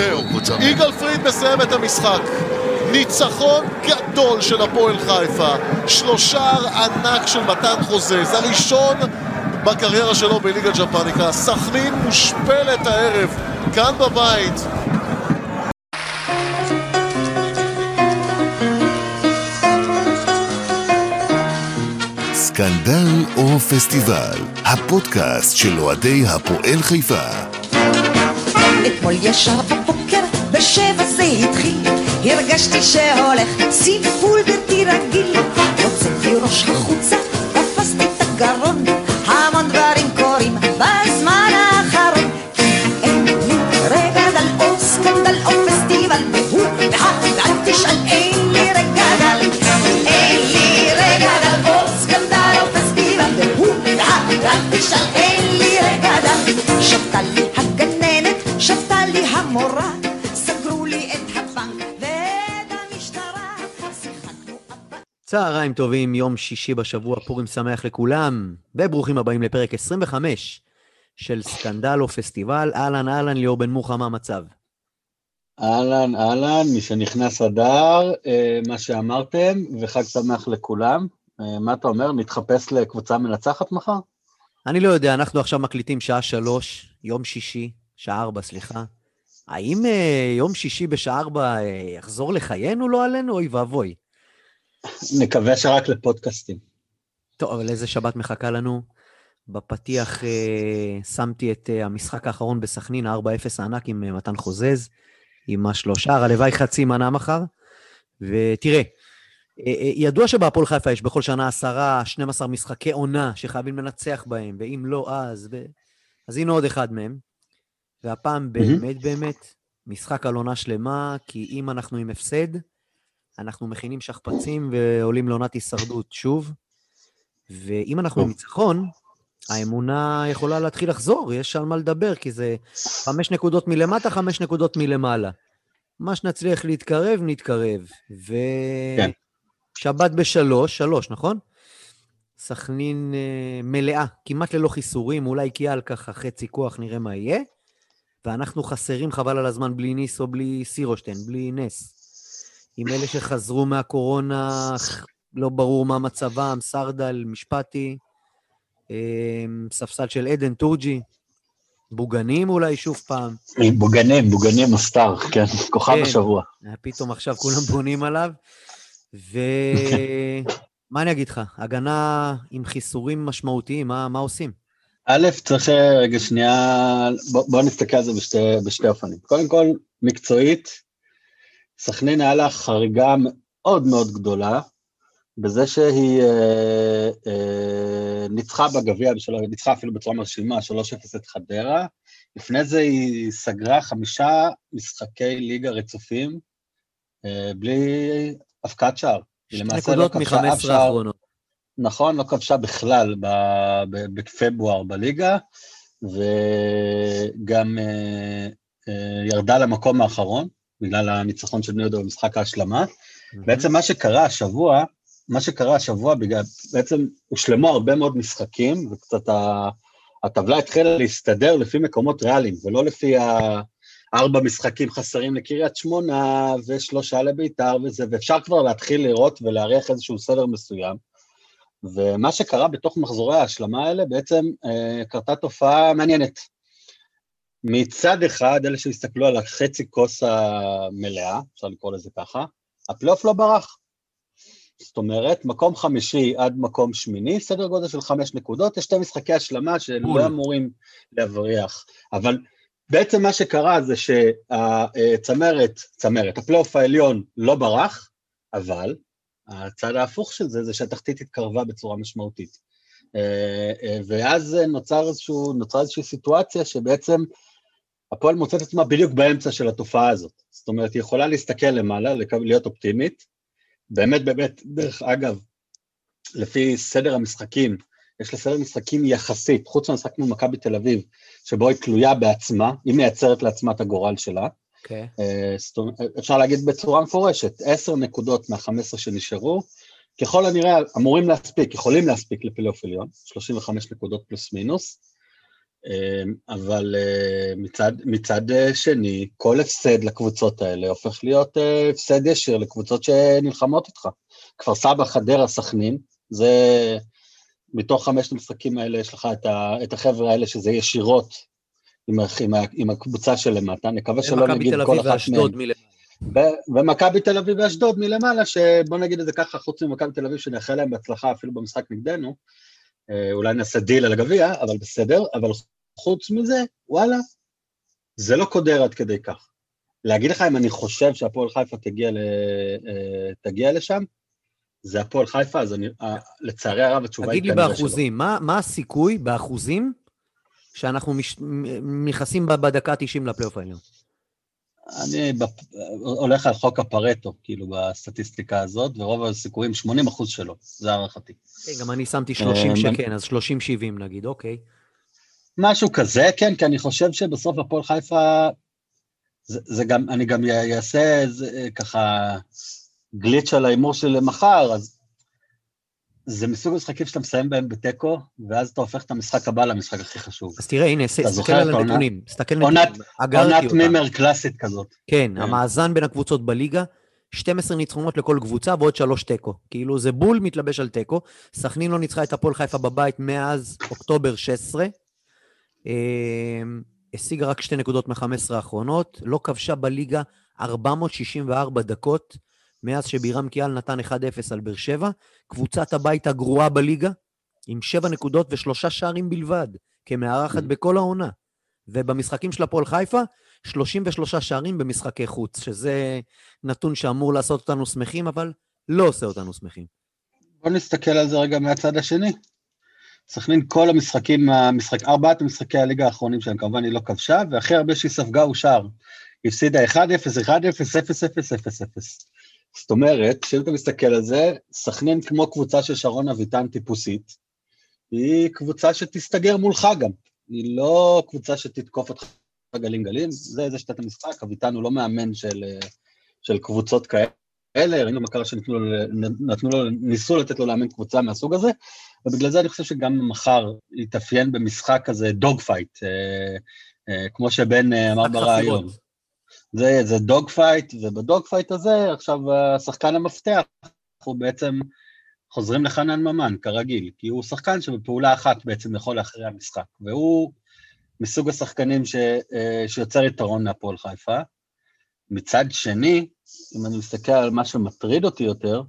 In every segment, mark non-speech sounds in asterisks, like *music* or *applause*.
זהו, יגאל פריד מסיים את המשחק. ניצחון גדול של הפועל חיפה. שלושר ענק של מתן חוזז. הראשון בקריירה שלו בליגה ג'פניקה. סכנין מושפלת הערב, כאן בבית. סקנדל או פסטיבל, הפודקאסט של אוהדי הפועל חיפה. אתמול ישר בבוקר, בשבע זה התחיל, הרגשתי שהולך סיפול בלתי רגיל. הוצאתי ראש החוצה, תפסתי את הגרון, המון דברים קורים בזמן האחרון. אין לי רגע דל או סקנדל או פסטיבל, והוא והא, ואל תשאל, אין לי רגע דל. אין לי רגע דל או סקנדל או פסטיבל, והוא והא, ואל תשאל, אין לי רגע דל. שבתה לי הגננת, שבתה לי המורה, צהריים טובים, יום שישי בשבוע, פורים שמח לכולם, וברוכים הבאים לפרק 25 של סקנדל או פסטיבל. אהלן, אהלן, ליאור בן מוחה, מה המצב? אהלן, אהלן, משנכנס אדר, אה, מה שאמרתם, וחג שמח לכולם. אה, מה אתה אומר, נתחפש לקבוצה מנצחת מחר? אני לא יודע, אנחנו עכשיו מקליטים שעה שלוש, יום שישי, שעה ארבע, סליחה. האם אה, יום שישי בשעה ארבע אה, יחזור לחיינו, לא עלינו? אוי ואבוי. נקווה שרק לפודקאסטים. טוב, אבל איזה שבת מחכה לנו? בפתיח אה, שמתי את אה, המשחק האחרון בסכנין, ה-4-0 הענק עם אה, מתן חוזז, עם השלושה, הלוואי חצי מנה מחר. ותראה, אה, אה, ידוע שבהפועל חיפה יש בכל שנה עשרה, 12 משחקי עונה שחייבים לנצח בהם, ואם לא, אז... ב... אז הנה עוד אחד מהם. והפעם באמת באמת משחק על עונה שלמה, כי אם אנחנו עם הפסד, אנחנו מכינים שכפ"צים ועולים לעונת הישרדות שוב. ואם אנחנו עם טוב. ניצחון, האמונה יכולה להתחיל לחזור, יש על מה לדבר, כי זה חמש נקודות מלמטה, חמש נקודות מלמעלה. מה שנצליח להתקרב, נתקרב. כן. ושבת בשלוש, שלוש, נכון? סכנין אה, מלאה, כמעט ללא חיסורים, אולי קיאל ככה חצי כוח, נראה מה יהיה. ואנחנו חסרים חבל על הזמן בלי ניס או בלי סירושטיין, בלי נס. עם אלה שחזרו מהקורונה, לא ברור מה מצבם, סרדל, משפטי, אה, ספסל של עדן טורג'י, בוגנים אולי שוב פעם. בוגנים, בוגנים הסטאר, כן, כוכב כן. השבוע. אה, פתאום עכשיו כולם בונים עליו. ומה *laughs* אני אגיד לך, הגנה עם חיסורים משמעותיים, מה, מה עושים? א', צריך אה, רגע שנייה, בוא, בוא נסתכל על זה בשתי, בשתי אופנים. קודם כל, מקצועית, סכנין היה לה חריגה מאוד מאוד גדולה, בזה שהיא אה, אה, ניצחה בגביע, ניצחה אפילו בצורה מרשימה, 3-0 את חדרה. לפני זה היא סגרה חמישה משחקי ליגה רצופים, אה, בלי הפקעת שער. שתי לא נקודות כבשה אף מ-15 שער האחרונות. נכון, לא כבשה בכלל בפברואר בליגה, וגם אה, אה, ירדה למקום האחרון, בגלל הניצחון של בני יהודה במשחק ההשלמה. בעצם מה שקרה השבוע, מה שקרה השבוע, בגלל, בעצם הושלמו הרבה מאוד משחקים, וקצת ה, הטבלה התחילה להסתדר לפי מקומות ריאליים, ולא לפי הארבע משחקים חסרים לקריית שמונה, ושלושה לביתר וזה, ואפשר כבר להתחיל לראות ולהריח איזשהו סדר מסוים. ומה שקרה בתוך מחזורי ההשלמה האלה, בעצם אה, קרתה תופעה מעניינת. מצד אחד, אלה שהסתכלו על החצי כוס המלאה, אפשר לקרוא לזה ככה, הפלייאוף לא ברח. זאת אומרת, מקום חמישי עד מקום שמיני, סדר גודל של חמש נקודות, יש שתי משחקי השלמה. שלא אמורים להבריח. אבל בעצם מה שקרה זה שהצמרת, צמרת, הפלייאוף העליון לא ברח, אבל הצד ההפוך של זה, זה שהתחתית התקרבה בצורה משמעותית. אה, אה, ואז נוצר איזשהו, נוצרה איזושהי סיטואציה שבעצם הפועל מוצאת עצמה בדיוק באמצע של התופעה הזאת. זאת אומרת, היא יכולה להסתכל למעלה, להיות אופטימית. באמת, באמת, דרך אגב, לפי סדר המשחקים, יש לה סדר משחקים יחסית, חוץ מהמשחק מול מכבי תל אביב, שבו היא תלויה בעצמה, היא מייצרת לעצמה את הגורל שלה. אוקיי. אה, אפשר להגיד בצורה מפורשת, עשר נקודות מה-15 שנשארו, ככל הנראה אמורים להספיק, יכולים להספיק לפלייאוף עליון, 35 נקודות פלוס מינוס, אבל אה, מצד, מצד אה, שני, כל הפסד לקבוצות האלה הופך להיות אה, הפסד ישיר לקבוצות שנלחמות איתך. כפר סבא, חדרה, סכנין, זה מתוך חמשת המשחקים האלה יש לך את, ה, את החבר'ה האלה שזה ישירות עם, עם, עם הקבוצה שלמטה, נקווה שלא נגיד כל אחת מהם. ומכבי תל אביב ואשדוד מלמעלה, שבוא נגיד את זה ככה, חוץ ממכבי תל אביב, שנאחל להם בהצלחה אפילו במשחק נגדנו, אולי נעשה דיל על הגביע, אבל בסדר, אבל חוץ מזה, וואלה, זה לא קודר עד כדי כך. להגיד לך אם אני חושב שהפועל חיפה תגיע, ל, אה, תגיע לשם, זה הפועל חיפה, אז אני, אה, לצערי הרב התשובה היא כנראה שלא. תגיד לי באחוזים, מה, מה הסיכוי באחוזים שאנחנו מש, נכנסים בדקה ה-90 לפלייאוף העליון? אני בפ... הולך על חוק הפרטו, כאילו, בסטטיסטיקה הזאת, ורוב הסיכויים, 80 אחוז שלו, זה הערכתי. כן, גם אני שמתי 30 אה, שכן, אז 30-70 נגיד, אוקיי. משהו כזה, כן, כי אני חושב שבסוף הפועל חיפה, זה, זה גם, אני גם אעשה איזה ככה גליץ' על ההימור שלי למחר, אז זה מסוג המשחקים שאתה מסיים בהם בתיקו, ואז אתה הופך את המשחק הבא למשחק הכי חשוב. אז תראה, הנה, תסתכל על הנתונים. תסתכל על הנתונים. עונת מימר קלאסית כזאת. כן, כן, המאזן בין הקבוצות בליגה, 12 ניצחונות לכל קבוצה ועוד 3 תיקו. כאילו זה בול מתלבש על תיקו. סכנין לא ניצחה את הפועל חיפה בבית מאז אוקטובר 16. אמ, השיגה רק שתי נקודות מ-15 האחרונות. לא כבשה בליגה 464 דקות. מאז שבירם קיאל נתן 1-0 על באר שבע, קבוצת הבית הגרועה בליגה, עם 7 נקודות ושלושה שערים בלבד, כמארחת. בכל העונה. ובמשחקים של הפועל חיפה, 33 שערים במשחקי חוץ, שזה נתון שאמור לעשות אותנו שמחים, אבל לא עושה אותנו שמחים. בוא נסתכל על זה רגע מהצד השני. סכנין כל המשחקים, המשחק, ארבעת משחקי הליגה האחרונים שלהם, כמובן היא לא כבשה, והכי הרבה שהיא ספגה הוא שער. הפסידה 1-0, 1-0, 0-0, 0-0. זאת אומרת, כשאתה מסתכל על זה, סכנין כמו קבוצה של שרון אביטן טיפוסית, היא קבוצה שתסתגר מולך גם. היא לא קבוצה שתתקוף אותך גלים גלים, זה, זה שיטת המשחק, אביטן הוא לא מאמן של, של קבוצות כאלה, ראינו מה קרה שנתנו לו, נתנו לו, ניסו לתת לו לאמן קבוצה מהסוג הזה, ובגלל זה אני חושב שגם מחר יתאפיין במשחק כזה dogfight, אה, אה, כמו שבן אה, אמר בריאיון. זה, זה dogfight, וב dogfight הזה עכשיו השחקן המפתח הוא בעצם חוזרים לחנן ממן, כרגיל, כי הוא שחקן שבפעולה אחת בעצם יכול להכריע משחק, והוא מסוג השחקנים ש, אה, שיוצר יתרון להפועל חיפה. מצד שני, אם אני מסתכל על מה שמטריד אותי יותר,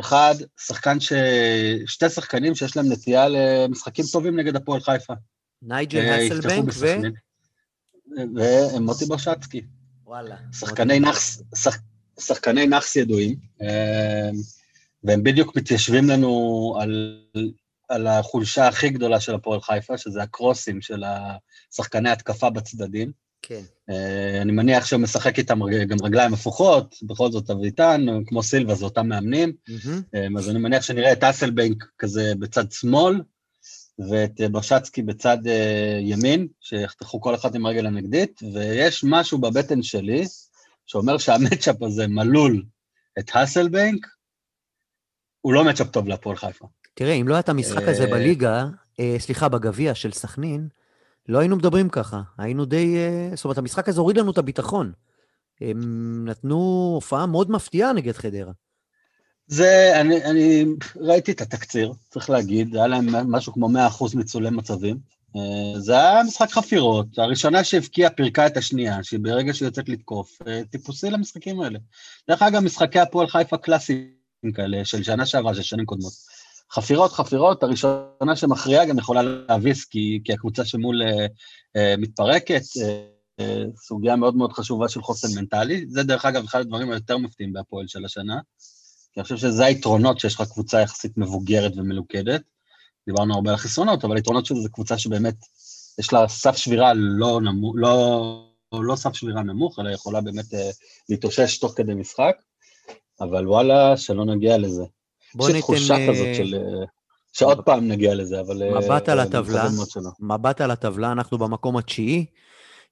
אחד, שחקן ש... שתי שחקנים שיש להם נטייה למשחקים טובים נגד הפועל חיפה. נייג'ל אה, הסלבנק ו... ומוטי ברשצקי. וואלה. שחקני נאחס, שח, שחקני נאחס ידועים, אה, והם בדיוק מתיישבים לנו על, על החולשה הכי גדולה של הפועל חיפה, שזה הקרוסים של השחקני התקפה בצדדים. כן. אה, אני מניח שהוא משחק איתם גם רגליים הפוכות, בכל זאת אביטן, כמו סילבה, זה אותם מאמנים. Mm-hmm. אז אני מניח שנראה את אסלבנק כזה בצד שמאל, ואת ברשצקי בצד uh, ימין, שיחתכו כל אחד עם הרגל הנגדית, ויש משהו בבטן שלי שאומר שהמצ'אפ הזה מלול את האסלבנק, הוא לא מצ'אפ טוב להפועל חיפה. תראה, אם לא היה את המשחק הזה אה, בליגה, אה, סליחה, בגביע של סכנין, לא היינו מדברים ככה. היינו די... אה, זאת אומרת, המשחק הזה הוריד לנו את הביטחון. הם נתנו הופעה מאוד מפתיעה נגד חדרה. זה, אני, אני ראיתי את התקציר, צריך להגיד, היה להם משהו כמו 100% ניצולי מצבים. אה, זה היה משחק חפירות, הראשונה שהבקיעה פירקה את השנייה, שהיא ברגע שהיא יוצאת לתקוף, אה, טיפוסי למשחקים האלה. דרך אגב, משחקי הפועל חיפה קלאסיים כאלה, של שנה שעברה, של שנים קודמות. חפירות, חפירות, הראשונה שמכריעה גם יכולה להביס, כי, כי הקבוצה שמול אה, אה, מתפרקת, אה, סוגיה מאוד מאוד חשובה של חוסן מנטלי. זה דרך אגב אחד הדברים היותר מפתיעים בהפועל של השנה. כי אני חושב שזה היתרונות שיש לך קבוצה יחסית מבוגרת ומלוכדת. דיברנו הרבה על החסרונות, אבל היתרונות של זה קבוצה שבאמת יש לה סף שבירה לא, נמוך, לא, לא סף שבירה נמוך, אלא יכולה באמת uh, להתאושש תוך כדי משחק, אבל וואלה, שלא נגיע לזה. בוא ניתן... יש תחושה uh... כזאת של... Uh, שעוד פעם נגיע לזה, אבל... מבט uh, על הטבלה, מבט על הטבלה, אנחנו במקום התשיעי.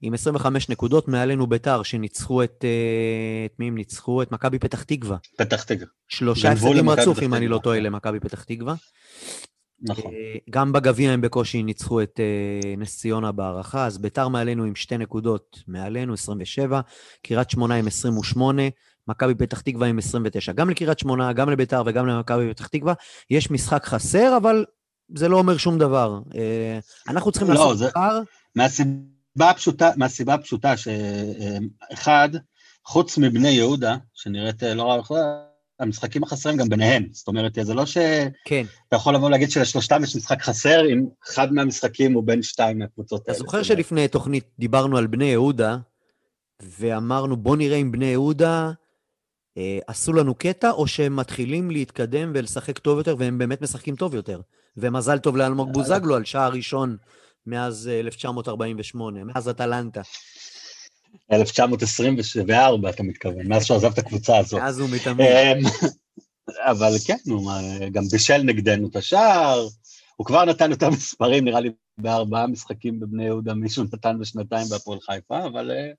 עם 25 נקודות, מעלינו ביתר, שניצחו את... אה, את מי הם ניצחו? את מכבי פתח תקווה. פתח תקווה. שלושה הפסדים רצוף, אם אני לא טועה, למכבי פתח תקווה. נכון. אה, גם בגביע הם בקושי ניצחו את אה, נס ציונה בהערכה, אז ביתר מעלינו עם שתי נקודות מעלינו, 27, קריית שמונה עם 28, מכבי פתח תקווה עם 29. גם לקריית שמונה, גם לביתר וגם למכבי פתח תקווה יש משחק חסר, אבל זה לא אומר שום דבר. אנחנו צריכים לא, לעשות זה- פער. מהסיבה הפשוטה, מהסיבה הפשוטה שאחד, חוץ מבני יהודה, שנראית אה, לא רע בכלל, המשחקים החסרים גם ביניהם. זאת אומרת, זה לא שאתה כן. יכול לבוא להגיד שלשלושתם יש משחק חסר, אם אחד מהמשחקים הוא בין שתיים מהקבוצות אתה האלה. זוכר זאת אומרת, שלפני תוכנית דיברנו על בני יהודה, ואמרנו, בוא נראה אם בני יהודה אה, עשו לנו קטע, או שהם מתחילים להתקדם ולשחק טוב יותר, והם באמת משחקים טוב יותר. ומזל טוב לאלמוג בוזגלו על שער ראשון מאז אה, 1948, מאז אטלנטה. 1924, אתה מתכוון, מאז שהוא עזב את הקבוצה הזאת. מאז הוא מתאמן. אמ, אבל כן, מה, גם בישל נגדנו את השער, הוא כבר נתן יותר מספרים, נראה לי בארבעה משחקים בבני יהודה, מישהו נתן בשנתיים בהפועל חיפה, אבל אה,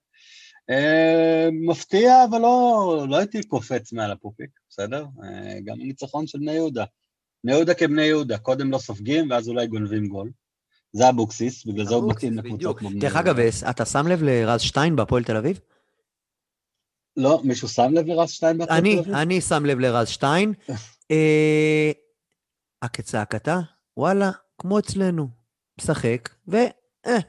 אה, מפתיע, אבל לא, לא הייתי קופץ מעל הפופיק, בסדר? אה, גם הניצחון של בני יהודה. בני יהודה כבני יהודה, קודם לא סופגים, ואז אולי גונבים גול. זה אבוקסיס, בגלל זה הוא מתאים לקבוצות. כמו דרך. אגב, אה, אתה שם לב לרז שטיין בהפועל תל אביב? לא, מישהו שם לב לרז שטיין בהפועל אני, תל אביב? אני שם לב לרז שטיין. *laughs* אה, כצעקתה, וואלה, כמו אצלנו, משחק, ו... אה,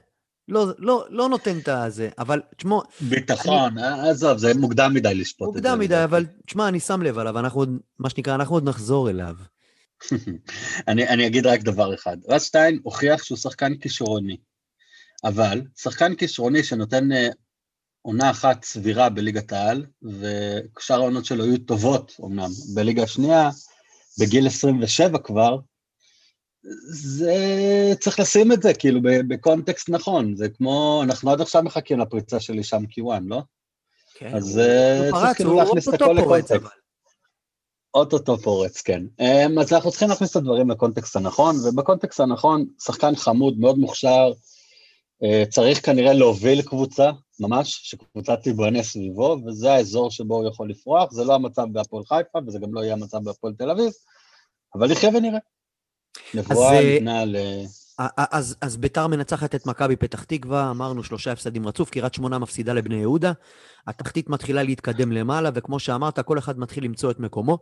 לא, לא, לא נותן את הזה, אבל תשמעו, ביטחון, אה, עזוב, זה מוקדם מדי לשפוט את זה. מוקדם מדי. אבל תשמע, אני שם לב עליו, אנחנו עוד, מה שנקרא, אנחנו עוד נחזור אליו. אני, אני אגיד רק דבר אחד. רז שטיין הוכיח שהוא שחקן כישרוני, אבל שחקן כישרוני שנותן אה, עונה אחת סבירה בליגת העל, ושאר העונות שלו יהיו טובות אמנם, בליגה השנייה, בגיל 27 כבר, זה, צריך לשים את זה כאילו בקונטקסט נכון, זה כמו, אנחנו עד עכשיו מחכים לפריצה של הישאם קיוואן, לא? כן, אז, הוא- אה, הוא צריך כאילו הוא להכניס את הכל לקונטקסט. אוטוטו פורץ, כן. אמ, אז אנחנו צריכים להכניס את הדברים לקונטקסט הנכון, ובקונטקסט הנכון, שחקן חמוד, מאוד מוכשר, אה, צריך כנראה להוביל קבוצה, ממש, שקבוצה תיבנה סביבו, וזה האזור שבו הוא יכול לפרוח, זה לא המצב בהפועל חיפה, וזה גם לא יהיה המצב בהפועל תל אביב, אבל נחיה ונראה. נבואה אה, ניתנה ל... אז, אז ביתר מנצחת את מכבי פתח תקווה, אמרנו שלושה הפסדים רצוף, קריית שמונה מפסידה לבני יהודה, התחתית מתחילה להתקדם למעלה, וכמו שאמרת, כל אחד מתחיל למצוא את מקומו.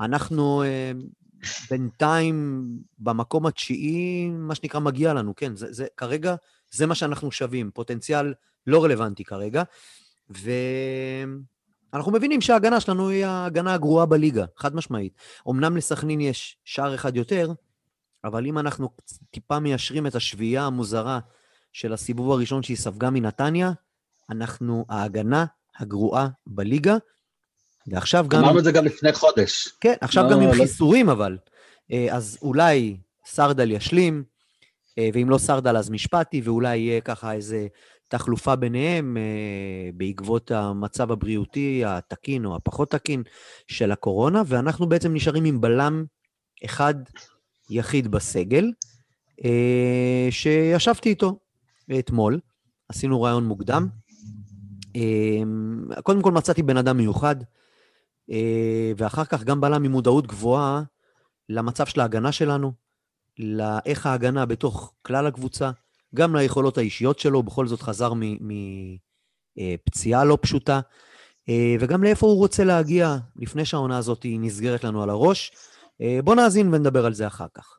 אנחנו אה, בינתיים במקום התשיעי, מה שנקרא, מגיע לנו, כן, זה, זה, כרגע זה מה שאנחנו שווים, פוטנציאל לא רלוונטי כרגע, ואנחנו מבינים שההגנה שלנו היא ההגנה הגרועה בליגה, חד משמעית. אמנם לסכנין יש שער אחד יותר, אבל אם אנחנו טיפה מיישרים את השביעייה המוזרה של הסיבוב הראשון שהיא ספגה מנתניה, אנחנו ההגנה הגרועה בליגה, ועכשיו גם... אמרנו את זה גם לפני חודש. כן, עכשיו לא, גם עם לא- חיסורים אבל. אה, אז אולי סרדל ישלים, אה, ואם לא סרדל אז משפטי, ואולי יהיה ככה איזה תחלופה ביניהם אה, בעקבות המצב הבריאותי התקין או הפחות תקין של הקורונה, ואנחנו בעצם נשארים עם בלם אחד יחיד בסגל, אה, שישבתי איתו אתמול, עשינו רעיון מוקדם. אה, קודם כל מצאתי בן אדם מיוחד, אה, ואחר כך גם בלם עם מודעות גבוהה למצב של ההגנה שלנו, לאיך ההגנה בתוך כלל הקבוצה, גם ליכולות האישיות שלו, בכל זאת חזר מפציעה לא פשוטה, וגם לאיפה הוא רוצה להגיע לפני שהעונה הזאת נסגרת לנו על הראש. אה, בוא נאזין ונדבר על זה אחר כך.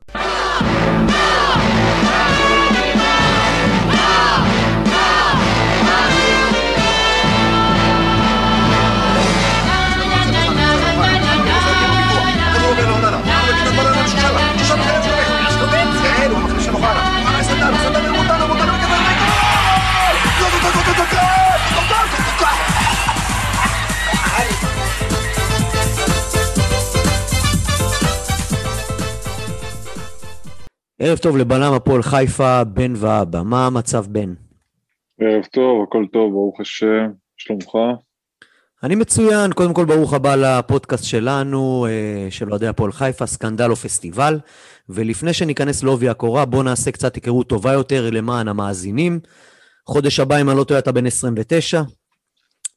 ערב טוב לבלם הפועל חיפה, בן ואבא. מה המצב, בן? ערב טוב, הכל טוב, ברוך השם, שלומך? אני מצוין, קודם כל ברוך הבא לפודקאסט שלנו, אה, של אוהדי הפועל חיפה, סקנדל או פסטיבל. ולפני שניכנס לעובי הקורה, בואו נעשה קצת היכרות טובה יותר למען המאזינים. חודש הבא, אם אני לא טועה, אתה בן 29,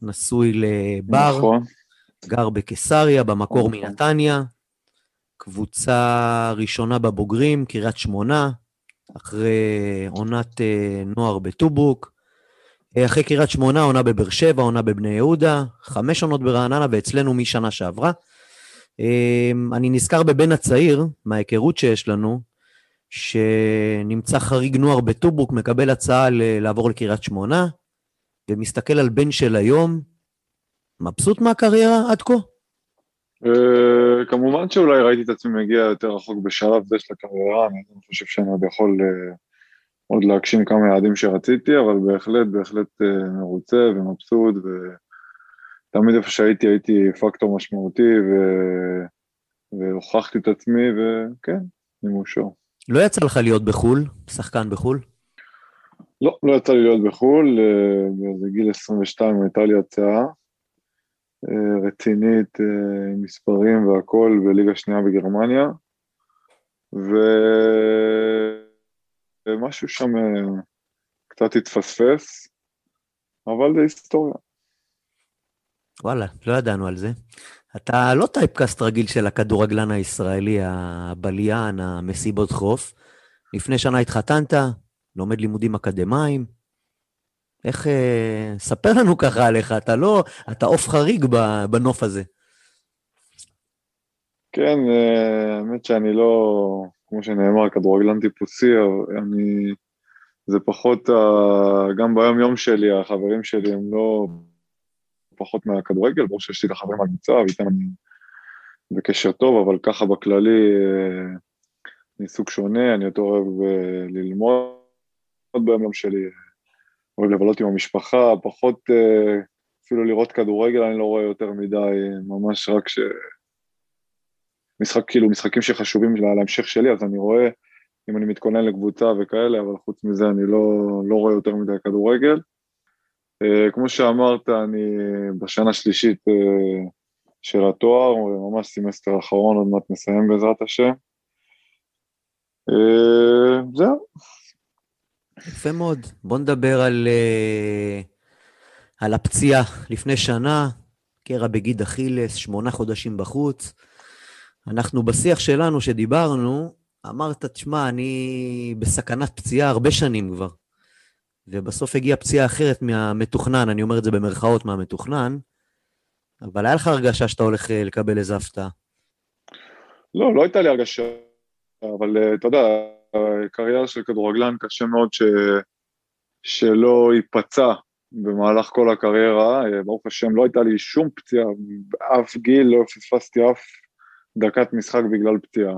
נשוי לבר, נכון, גר בקיסריה, במקור נכון. מנתניה. קבוצה ראשונה בבוגרים, קריית שמונה, אחרי עונת אה, נוער בטובוק. אה, אחרי קריית שמונה, עונה בבאר שבע, עונה בבני יהודה, חמש עונות ברעננה, ואצלנו משנה שעברה. אה, אני נזכר בבן הצעיר, מההיכרות שיש לנו, שנמצא חריג נוער בטובוק, מקבל הצעה לעבור לקריית שמונה, ומסתכל על בן של היום, מבסוט מהקריירה עד כה? אה, כמובן שאולי ראיתי את עצמי מגיע יותר רחוק בשלב זה של הקריירה, אני חושב שאני עוד יכול אה, עוד להגשים כמה יעדים שרציתי, אבל בהחלט, בהחלט אה, מרוצה ומבסוט, ותמיד איפה שהייתי הייתי פקטור משמעותי, ו... והוכחתי את עצמי, וכן, אני מאושר. לא יצא לך להיות בחו"ל, שחקן בחו"ל? לא, לא יצא לי להיות בחו"ל, באיזה גיל 22 הייתה לי הצעה רצינית אה, עם מספרים והכול בליגה שנייה בגרמניה. ומשהו שם אה, קצת התפספס, אבל זה היסטוריה. וואלה, לא ידענו על זה. אתה לא טייפקאסט רגיל של הכדורגלן הישראלי, הבליין, המסיבות חוף. לפני שנה התחתנת, לומד לימודים אקדמיים. איך... אה, ספר לנו ככה עליך, אתה לא... אתה עוף חריג בנוף הזה. כן, אה, האמת שאני לא, כמו שנאמר, כדורגלן טיפוסי, אני, זה פחות, גם ביום יום שלי, החברים שלי הם לא פחות מהכדורגל, ברור שיש לי את החברים מהקבוצה, ואיתם אני בקשר טוב, אבל ככה בכללי, אה, אני סוג שונה, אני יותר אוהב אה, ללמוד ביום יום שלי, אוהב לבלות עם המשפחה, פחות אה, אפילו לראות כדורגל אני לא רואה יותר מדי, ממש רק ש... משחק, כאילו, משחקים שחשובים לה- להמשך שלי, אז אני רואה אם אני מתכונן לקבוצה וכאלה, אבל חוץ מזה אני לא, לא רואה יותר מדי כדורגל. Uh, כמו שאמרת, אני בשנה השלישית uh, של התואר, ממש סמסטר אחרון, עוד מעט מסיים בעזרת השם. זהו. יפה מאוד. בוא נדבר על, אה, על הפציעה לפני שנה, קרע בגיד אכילס, שמונה חודשים בחוץ. אנחנו בשיח שלנו שדיברנו, אמרת, תשמע, אני בסכנת פציעה הרבה שנים כבר. ובסוף הגיעה פציעה אחרת מהמתוכנן, אני אומר את זה במרכאות מהמתוכנן, אבל היה לך הרגשה שאתה הולך אה, לקבל איזה הפתעה. לא, לא הייתה לי הרגשה, אבל אה, אתה יודע, קריירה של כדורגלן קשה מאוד ש... שלא ייפצע במהלך כל הקריירה, אה, ברוך השם לא הייתה לי שום פציעה, באף גיל לא פספסתי אף דקת משחק בגלל פציעה.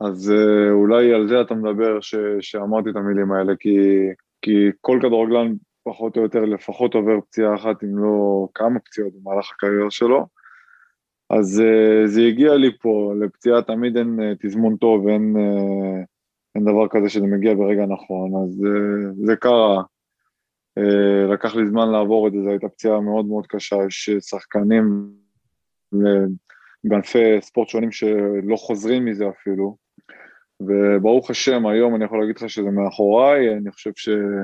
אז אה, אולי על זה אתה מדבר ש... שאמרתי את המילים האלה, כי, כי כל כדורגלן פחות או יותר לפחות עובר פציעה אחת, אם לא כמה פציעות במהלך הקריירה שלו. אז uh, זה הגיע לי פה, לפציעה תמיד אין תזמון טוב, אין, אין דבר כזה שזה מגיע ברגע נכון, אז uh, זה קרה. Uh, לקח לי זמן לעבור את זה, זו הייתה פציעה מאוד מאוד קשה, יש שחקנים uh, בענפי ספורט שונים שלא חוזרים מזה אפילו, וברוך השם, היום אני יכול להגיד לך שזה מאחוריי, אני חושב שזה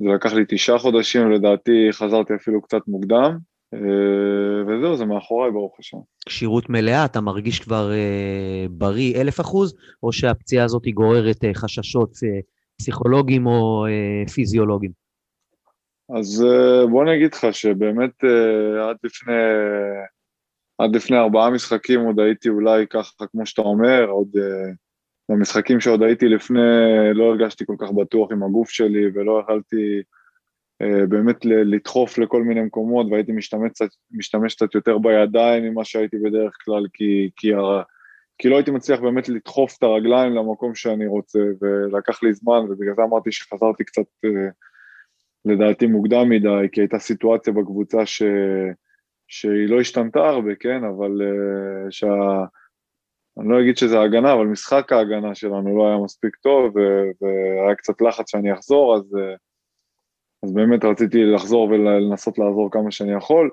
לקח לי תשעה חודשים, לדעתי חזרתי אפילו קצת מוקדם. אה, וזהו, זה מאחוריי, ברוך השם. כשירות מלאה, אתה מרגיש כבר אה, בריא אלף אחוז, או שהפציעה הזאת היא גוררת אה, חששות אה, פסיכולוגיים או אה, פיזיולוגיים? אז אה, בוא אני אגיד לך שבאמת אה, עד לפני, עד לפני ארבעה משחקים עוד הייתי אולי ככה, כמו שאתה אומר, עוד אה, במשחקים שעוד הייתי לפני, לא הרגשתי כל כך בטוח עם הגוף שלי ולא יכלתי באמת ל- לדחוף לכל מיני מקומות והייתי משתמש משתמש קצת יותר בידיים ממה שהייתי בדרך כלל כי, כי, כי לא הייתי מצליח באמת לדחוף את הרגליים למקום שאני רוצה ולקח לי זמן ובגלל זה אמרתי שחזרתי קצת אה, לדעתי מוקדם מדי כי הייתה סיטואציה בקבוצה ש, שהיא לא השתנתה הרבה, כן, אבל אה, שה... אני לא אגיד שזה הגנה, אבל משחק ההגנה שלנו לא היה מספיק טוב, והיה קצת לחץ שאני אחזור, אז, אה, אז באמת רציתי לחזור ולנסות לעזור כמה שאני יכול.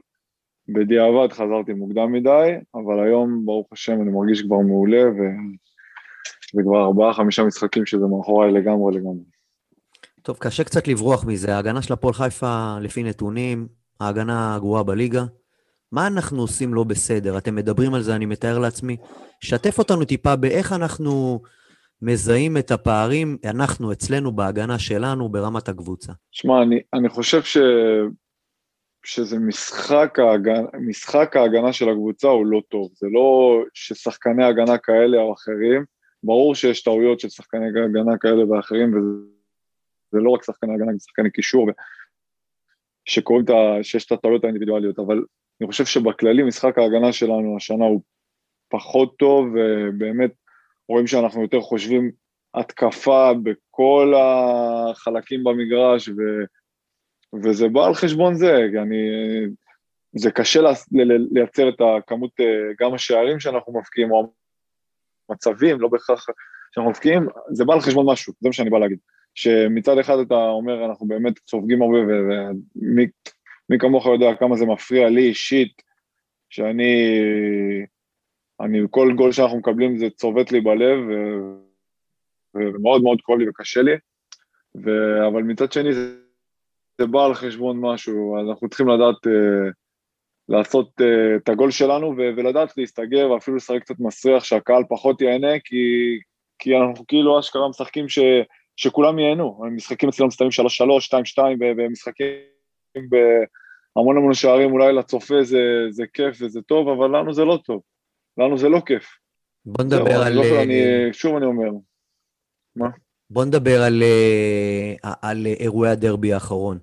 בדיעבד חזרתי מוקדם מדי, אבל היום, ברוך השם, אני מרגיש כבר מעולה, וזה כבר ארבעה-חמישה משחקים שזה מאחוריי לגמרי לגמרי. טוב, קשה קצת לברוח מזה. ההגנה של הפועל חיפה, לפי נתונים, ההגנה הגרועה בליגה. מה אנחנו עושים לא בסדר? אתם מדברים על זה, אני מתאר לעצמי. שתף אותנו טיפה באיך אנחנו מזהים את הפערים, אנחנו, אצלנו, בהגנה שלנו, ברמת הקבוצה. שמע, אני, אני חושב ש... שזה משחק ההגנה, משחק ההגנה של הקבוצה הוא לא טוב. זה לא ששחקני הגנה כאלה או אחרים, ברור שיש טעויות של שחקני הגנה כאלה ואחרים, וזה לא רק שחקני הגנה, גם שחקני קישור, שקוראים את ה... שיש את הטעויות האינדיבידואליות, אבל אני חושב שבכללי משחק ההגנה שלנו השנה הוא פחות טוב, ובאמת רואים שאנחנו יותר חושבים התקפה בכל החלקים במגרש, ו... וזה בא על חשבון זה, כי אני... זה קשה לייצר את הכמות, גם השערים שאנחנו מפקיעים, או המצבים, לא בהכרח שאנחנו מפקיעים, זה בא על חשבון משהו, זה מה שאני בא להגיד. שמצד אחד אתה אומר, אנחנו באמת סופגים הרבה, ומי כמוך יודע כמה זה מפריע לי אישית, שאני, אני, כל גול שאנחנו מקבלים זה צובט לי בלב, ומאוד מאוד כואב לי וקשה לי, ו, אבל מצד שני זה, זה בא על חשבון משהו, אז אנחנו צריכים לדעת uh, לעשות uh, את הגול שלנו ו, ולדעת להסתגר ואפילו לשחק קצת מסריח שהקהל פחות ייהנה, כי, כי אנחנו כאילו אשכרה משחקים ש, שכולם ייהנו, המשחקים אצלנו מסתיימים 3-3, 2-2 ומשחקים בהמון המון שערים, אולי לצופה זה, זה כיף וזה טוב, אבל לנו זה לא טוב, לנו זה לא כיף. בוא נדבר על... לא, אני, שוב אני אומר. מה? בוא נדבר על, אה, על אירועי הדרבי האחרון.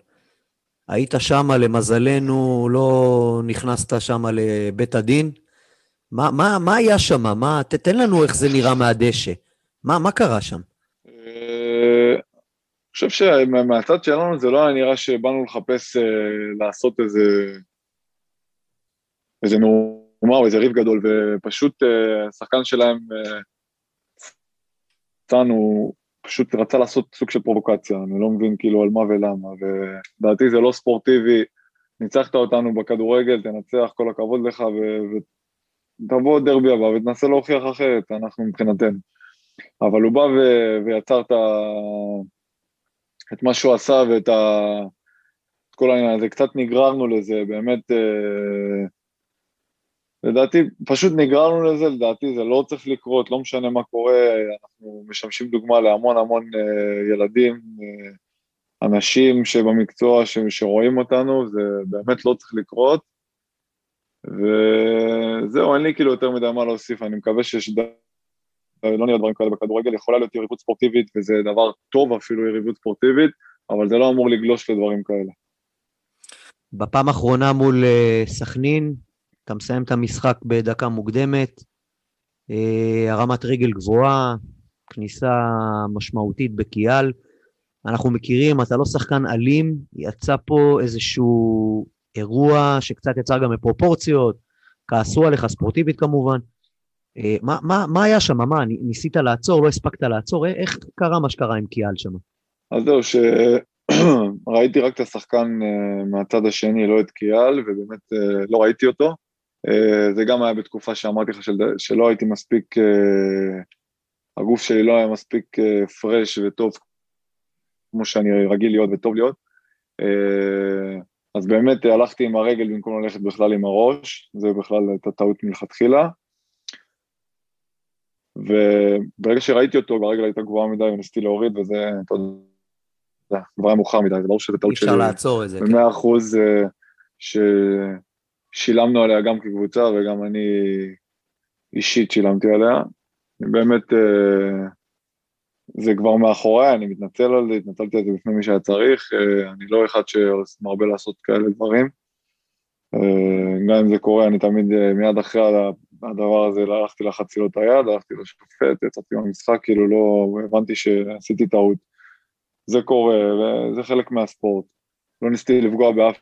היית שם, למזלנו, לא נכנסת שם לבית הדין. מה, מה, מה היה שם? מה, תתן לנו איך זה נראה מהדשא. מה, מה קרה שם? אה, אני חושב שמהצד שלנו זה לא היה נראה שבאנו לחפש אה, לעשות איזה, איזה נאומה או איזה ריב גדול, ופשוט השחקן שלהם, צאנו, פשוט רצה לעשות סוג של פרובוקציה, אני לא מבין כאילו על מה ולמה, ולדעתי זה לא ספורטיבי, ניצחת אותנו בכדורגל, תנצח, כל הכבוד לך, ותבוא דרבי הבא ותנסה להוכיח אחרת, אנחנו מבחינתנו. אבל הוא בא ו- ויצר את, ה- את מה שהוא עשה ואת ה- כל העניין הזה, קצת נגררנו לזה, באמת, אה, לדעתי, פשוט נגררנו לזה, לדעתי זה לא צריך לקרות, לא משנה מה קורה, אנחנו משמשים דוגמה להמון המון uh, ילדים, uh, אנשים שבמקצוע ש, שרואים אותנו, זה באמת לא צריך לקרות. וזהו, אין לי כאילו יותר מדי מה להוסיף, אני מקווה שיש... ד... לא נראה דברים כאלה בכדורגל, יכולה להיות יריבות ספורטיבית, וזה דבר טוב אפילו יריבות ספורטיבית, אבל זה לא אמור לגלוש לדברים כאלה. בפעם האחרונה מול uh, סכנין, אתה מסיים את המשחק בדקה מוקדמת, אה, הרמת רגל גבוהה, כניסה משמעותית בקיאל. אנחנו מכירים, אתה לא שחקן אלים, יצא פה איזשהו אירוע שקצת יצר גם מפרופורציות, כעסו עליך, ספורטיבית כמובן. אה, מה, מה, מה היה שם? מה, ניסית לעצור, לא הספקת לעצור? איך קרה מה שקרה עם קיאל שם? אז זהו, שראיתי *clears throat* רק את השחקן אה, מהצד השני, לא את קיאל, ובאמת לא ראיתי אותו. אה, זה גם היה בתקופה שאמרתי לך של, שלא הייתי מספיק, אה, הגוף שלי לא היה מספיק פרש אה, וטוב כמו שאני רגיל להיות וטוב להיות. אז באמת הלכתי עם הרגל במקום ללכת בכלל עם הראש, זה בכלל הייתה טעות מלכתחילה. וברגע שראיתי אותו, הרגל הייתה גבוהה מדי וניסיתי להוריד, וזה, אתה יודע, כבר היה מאוחר מדי, זה ברור שזה טעות שלי. אי אפשר לעצור את זה, כן. במאה אחוז, ש... שילמנו עליה גם כקבוצה וגם אני אישית שילמתי עליה. באמת, אה, זה כבר מאחוריי, אני מתנצל על זה, התנצלתי על זה בפני מי שהיה צריך, אה, אני לא אחד שמרבה לעשות כאלה דברים. אה, גם אם זה קורה, אני תמיד, מיד אחרי הדבר הזה, הלכתי לחצי לו את היד, הלכתי לשופט, יצאתי מהמשחק, כאילו לא, הבנתי שעשיתי טעות. זה קורה, וזה חלק מהספורט. לא ניסיתי לפגוע באף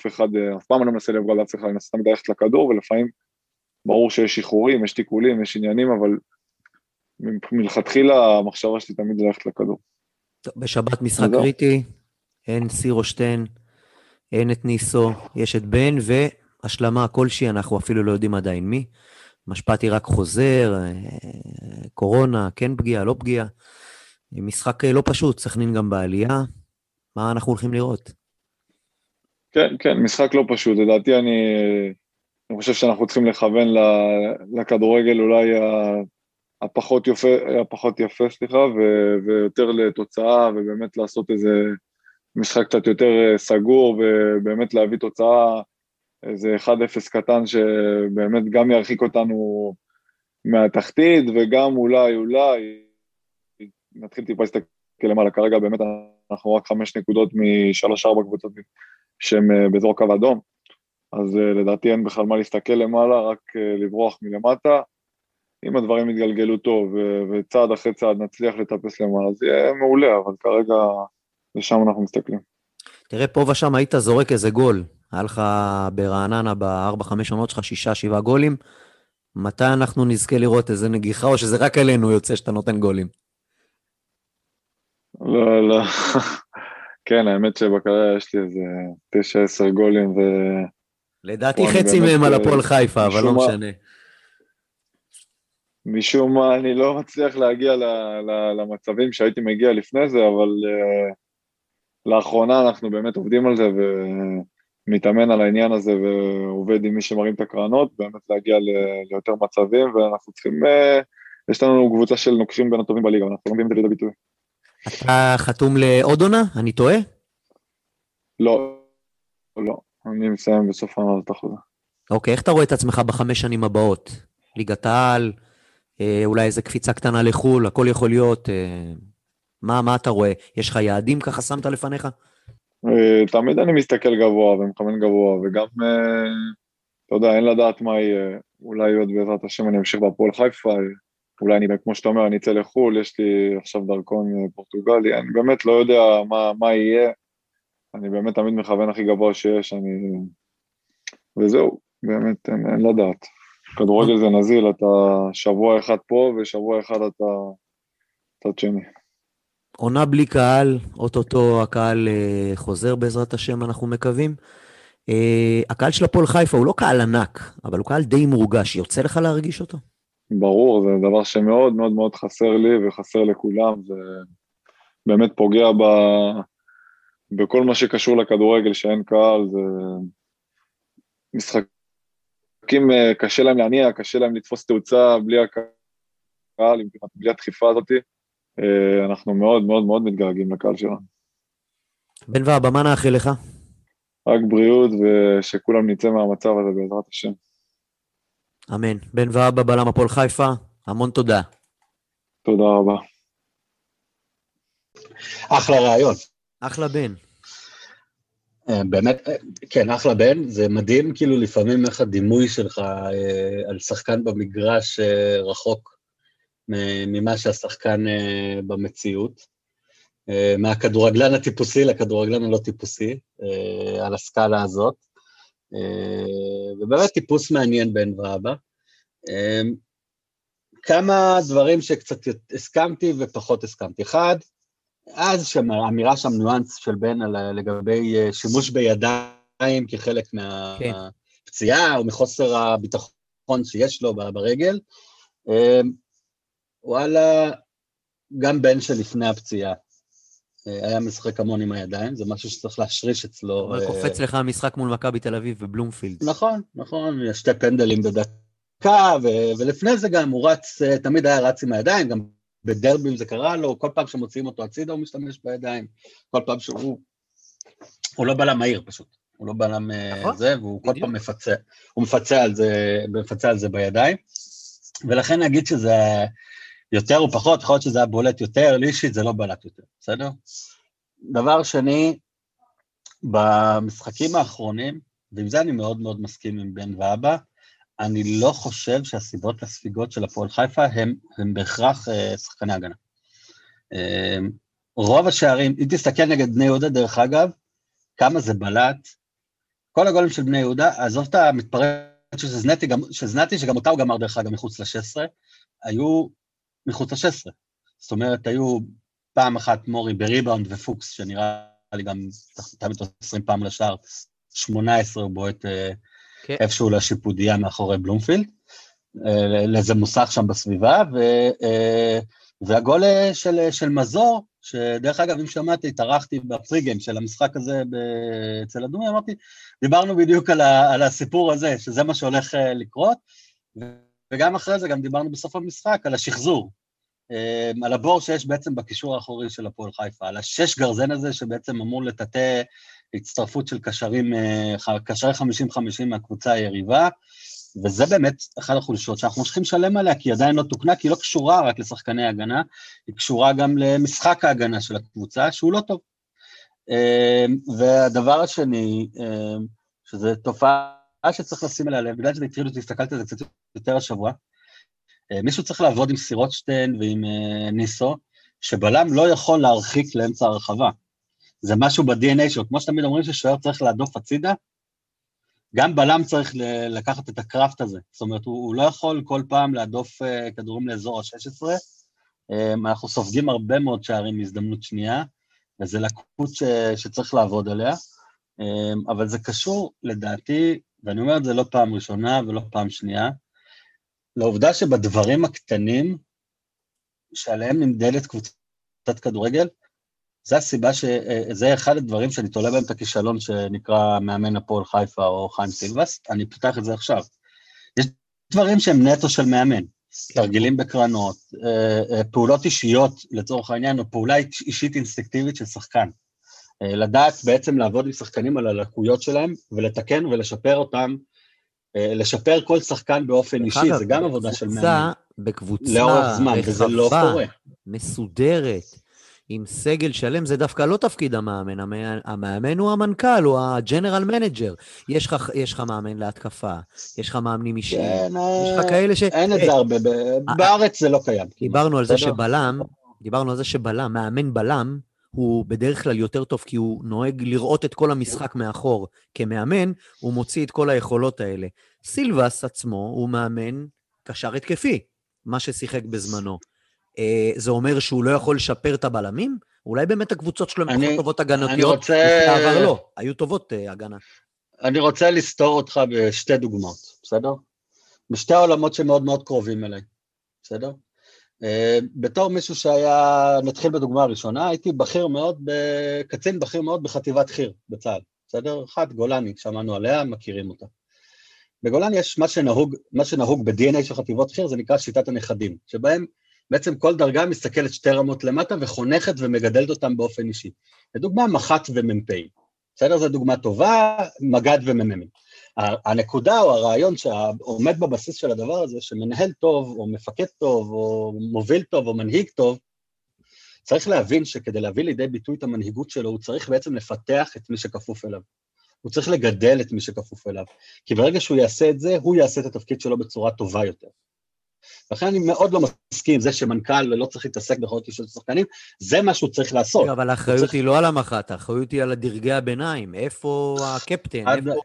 אף אחד, אה, אף פעם אני לא מנסה לפגוע באף אחד, אני מנסה תמיד ללכת לכדור, ולפעמים ברור שיש שחרורים, יש תיקולים, יש עניינים, אבל מלכתחילה המחשבה שלי תמיד ללכת לכדור. טוב, בשבת משחק קריטי, אין סירושטיין, אין את ניסו, יש את בן, והשלמה כלשהי, אנחנו אפילו לא יודעים עדיין מי. משפטי רק חוזר, אה, קורונה, כן פגיעה, לא פגיעה. משחק אה, לא פשוט, סכנין גם בעלייה. מה אנחנו הולכים לראות? כן, כן, משחק לא פשוט. לדעתי אני, אני חושב שאנחנו צריכים לכוון לכדורגל אולי הפחות יפה, הפחות יפה, סליחה, ו, ויותר לתוצאה, ובאמת לעשות איזה משחק קצת יותר אה, סגור, ובאמת להביא תוצאה, איזה 1-0 קטן שבאמת גם ירחיק אותנו מהתחתית, וגם אולי, אולי, נתחיל טיפה להסתכל למעלה, כרגע באמת אנחנו רק חמש נקודות משלוש-ארבע קבוצות שהן אה, באזור קו אדום, אז אה, לדעתי אין בכלל מה להסתכל למעלה, רק לברוח מלמטה. אם הדברים יתגלגלו טוב וצעד אחרי צעד נצליח לטפס למעלה, זה יהיה מעולה, אבל כרגע לשם אנחנו מסתכלים. תראה, פה ושם היית זורק איזה גול. היה לך ברעננה בארבע, חמש עונות שלך שישה, שבעה גולים. מתי אנחנו נזכה לראות איזה נגיחה, או שזה רק עלינו יוצא שאתה נותן גולים? לא, לא. כן, האמת שבקריירה יש לי איזה תשע, עשר גולים, ו... לדעתי חצי מהם על הפועל חיפה, אבל לא משנה. משום מה אני לא מצליח להגיע ל, ל, למצבים שהייתי מגיע לפני זה, אבל uh, לאחרונה אנחנו באמת עובדים על זה ומתאמן על העניין הזה ועובד עם מי שמרים את הקרנות, באמת להגיע ל, ליותר מצבים, ואנחנו צריכים, uh, יש לנו קבוצה של נוקשים בין הטובים בליגה, אנחנו לא מביאים את זה לידי ביטוי. אתה חתום לעוד עונה? אני טועה? לא, לא, אני מסיים בסוף העונה הזאת החוזה. אוקיי, איך אתה רואה את עצמך בחמש שנים הבאות? ליגת העל? אה, אולי איזה קפיצה קטנה לחו"ל, הכל יכול להיות. אה, מה, מה אתה רואה? יש לך יעדים ככה שמת לפניך? אה, תמיד אני מסתכל גבוה ומכוון גבוה, וגם, אתה יודע, אין לדעת מה יהיה. אולי עוד בעזרת השם אני אמשיך בהפועל חיפה, אולי אני, כמו שאתה אומר, אני אצא לחו"ל, יש לי עכשיו דרכון פורטוגלי, אני באמת לא יודע מה, מה יהיה. אני באמת תמיד מכוון הכי גבוה שיש, אני... וזהו, באמת, אין, אין לדעת. כדורגל זה נזיל, אתה שבוע אחד פה ושבוע אחד אתה צד שני. עונה בלי קהל, אוטוטו הקהל אה, חוזר בעזרת השם, אנחנו מקווים. אה, הקהל של הפועל חיפה הוא לא קהל ענק, אבל הוא קהל די מורגש. יוצא לך להרגיש אותו? ברור, זה דבר שמאוד מאוד מאוד חסר לי וחסר לכולם. זה באמת פוגע ב... בכל מה שקשור לכדורגל, שאין קהל, זה משחק משחקים אה, קשה להם להניע, קשה להם לתפוס תאוצה בלי הקהל, בלי הדחיפה הזאת. אה, אנחנו מאוד מאוד מאוד מתגעגעים לקהל שלנו. בן ואבא, מה נאחל לך? רק בריאות ושכולם נצא מהמצב הזה בעזרת השם. אמן. בן ואבא בלם הפועל חיפה, המון תודה. תודה רבה. אחלה רעיון. אחלה בן. אה, באמת, אה, כן, אחלה בן, זה מדהים כאילו לפעמים איך הדימוי שלך אה, על שחקן במגרש רחוק ממה שהשחקן במציאות. מהכדורגלן הטיפוסי לכדורגלן הלא טיפוסי, על הסקאלה הזאת. ובאמת טיפוס מעניין בן ואבא. כמה דברים שקצת הסכמתי ופחות הסכמתי. אחד, אז שם, האמירה שם ניואנס של בן לגבי אה, שימוש בידיים כחלק מהפציעה, כן. או מחוסר הביטחון שיש לו ברגל. אמ, וואלה, גם בן שלפני הפציעה אה, היה משחק המון עם הידיים, זה משהו שצריך להשריש אצלו. אבל קופץ לך המשחק מול מכבי תל אביב ובלומפילד. נכון, נכון, יש שתי פנדלים בדקה, ולפני זה גם הוא רץ, אה, תמיד היה רץ עם הידיים, גם בדרבים זה קרה לו, כל פעם שמוציאים אותו הצידה הוא משתמש בידיים, כל פעם שהוא... הוא לא בלם מהיר פשוט, הוא לא בלם אה, נכון, זה, והוא כל פעם מפצה, הוא מפצה על זה, מפצה על זה בידיים, ולכן נגיד שזה יותר או פחות, יכול להיות שזה היה בולט יותר, לי אישית זה לא בלט יותר, בסדר? דבר שני, במשחקים האחרונים, ועם זה אני מאוד מאוד מסכים עם בן ואבא, אני לא חושב שהסיבות לספיגות של הפועל חיפה הם, הם בהכרח uh, שחקני הגנה. Uh, רוב השערים, אם תסתכל נגד בני יהודה, דרך אגב, כמה זה בלט, כל הגולים של בני יהודה, עזוב את המתפרץ של זנתי, גם, של זנתי, שגם אותה הוא גמר דרך אגב מחוץ ל-16, היו מחוץ ל-16. זאת אומרת, היו פעם אחת מורי בריבאונד ופוקס, שנראה לי גם תמיד 20 פעם לשער, 18 הוא בועט uh, כן. איפשהו לשיפודיה מאחורי בלומפילד, אה, לאיזה מוסך שם בסביבה, והגול אה, של, אה, של מזור, שדרך אגב, אם שמעתי, התארחתי בפריגיים של המשחק הזה אצל אדומי, אמרתי, דיברנו בדיוק על, ה, על הסיפור הזה, שזה מה שהולך אה, לקרות, וגם אחרי זה גם דיברנו בסוף המשחק על השחזור, על הבור שיש בעצם בקישור האחורי של הפועל חיפה, על השש גרזן הזה שבעצם אמור לטאטא הצטרפות של קשרים, קשרי 50-50 מהקבוצה היריבה, וזה באמת אחת החולשות שאנחנו ממשיכים לשלם עליה, כי היא עדיין לא תוקנה, כי היא לא קשורה רק לשחקני הגנה, היא קשורה גם למשחק ההגנה של הקבוצה, שהוא לא טוב. אמ, והדבר השני, אמ, שזו תופעה שצריך לשים עליה לב, בגלל שזה התחיל אותי, הסתכלתי על זה קצת יותר השבוע, אמ, מישהו צריך לעבוד עם סירוטשטיין ועם אה, ניסו, שבלם לא יכול להרחיק לאמצע הרחבה. זה משהו ב-DNA שלו, כמו שתמיד אומרים ששוער צריך להדוף הצידה, גם בלם צריך לקחת את הקראפט הזה, זאת אומרת, הוא, הוא לא יכול כל פעם להדוף uh, כדורים לאזור ה-16, um, אנחנו סופגים הרבה מאוד שערים מהזדמנות שנייה, וזו לקות ש, שצריך לעבוד עליה, אבל זה קשור, לדעתי, ואני אומר את זה לא פעם ראשונה ולא פעם שנייה, לעובדה שבדברים הקטנים שעליהם נמדדת קבוצת כדורגל, זה הסיבה ש... זה אחד הדברים שאני תולה בהם את הכישלון שנקרא מאמן הפועל חיפה או חיים סילבס, אני פותח את זה עכשיו. יש דברים שהם נטו של מאמן, תרגילים בקרנות, אה, אה, פעולות אישיות לצורך העניין, או פעולה אישית אינסטינקטיבית של שחקן. אה, לדעת בעצם לעבוד עם שחקנים על הלקויות שלהם ולתקן ולשפר אותם, לשפר כל שחקן באופן אישי, זה גם עבודה של מאמן. בקבוצה רחבה, לא מסודרת, עם סגל שלם, זה דווקא לא תפקיד המאמן. המאמן הוא המנכ"ל, הוא ה general manager. יש לך, יש לך מאמן להתקפה, יש לך מאמנים אישיים, כן, יש לך אה, כאלה ש... אין את זה הרבה, אה, בארץ זה לא קיים. דיברנו על זה שבלם, דיברנו על זה שבלם, מאמן בלם, הוא בדרך כלל יותר טוב כי הוא נוהג לראות את כל המשחק מאחור. כמאמן, הוא מוציא את כל היכולות האלה. סילבס עצמו הוא מאמן קשר התקפי, מה ששיחק בזמנו. אה, זה אומר שהוא לא יכול לשפר את הבלמים? אולי באמת הקבוצות שלו הן פחות טובות הגנתיות, רוצה... בעבר לא, היו טובות uh, הגנה. אני רוצה לסתור אותך בשתי דוגמאות, בסדר? בשתי העולמות שמאוד מאוד קרובים אליי, בסדר? Uh, בתור מישהו שהיה, נתחיל בדוגמה הראשונה, הייתי בכיר מאוד, קצין בכיר מאוד בחטיבת חי"ר בצה"ל, בסדר? אחת, גולני, שמענו עליה, מכירים אותה. בגולני יש מה שנהוג, מה שנהוג ב-DNA של חטיבות חי"ר, זה נקרא שיטת הנכדים, שבהם בעצם כל דרגה מסתכלת שתי רמות למטה וחונכת ומגדלת אותם באופן אישי. לדוגמה, מח"ט ומ"פ. בסדר? זו דוגמה טובה, מג"ד ומ"מ. הנקודה או הרעיון שעומד בבסיס של הדבר הזה, שמנהל טוב, או מפקד טוב, או מוביל טוב, או מנהיג טוב, צריך להבין שכדי להביא לידי ביטוי את המנהיגות שלו, הוא צריך בעצם לפתח את מי שכפוף אליו. הוא צריך לגדל את מי שכפוף אליו. כי ברגע שהוא יעשה את זה, הוא יעשה את התפקיד שלו בצורה טובה יותר. לכן אני מאוד לא מסכים, זה שמנכ"ל לא צריך להתעסק ביכולות אישיות של שחקנים, זה מה שהוא צריך לעשות. אבל האחריות צריך... היא לא על המח"ט, האחריות היא על דרגי הביניים. איפה הקפטן? איפה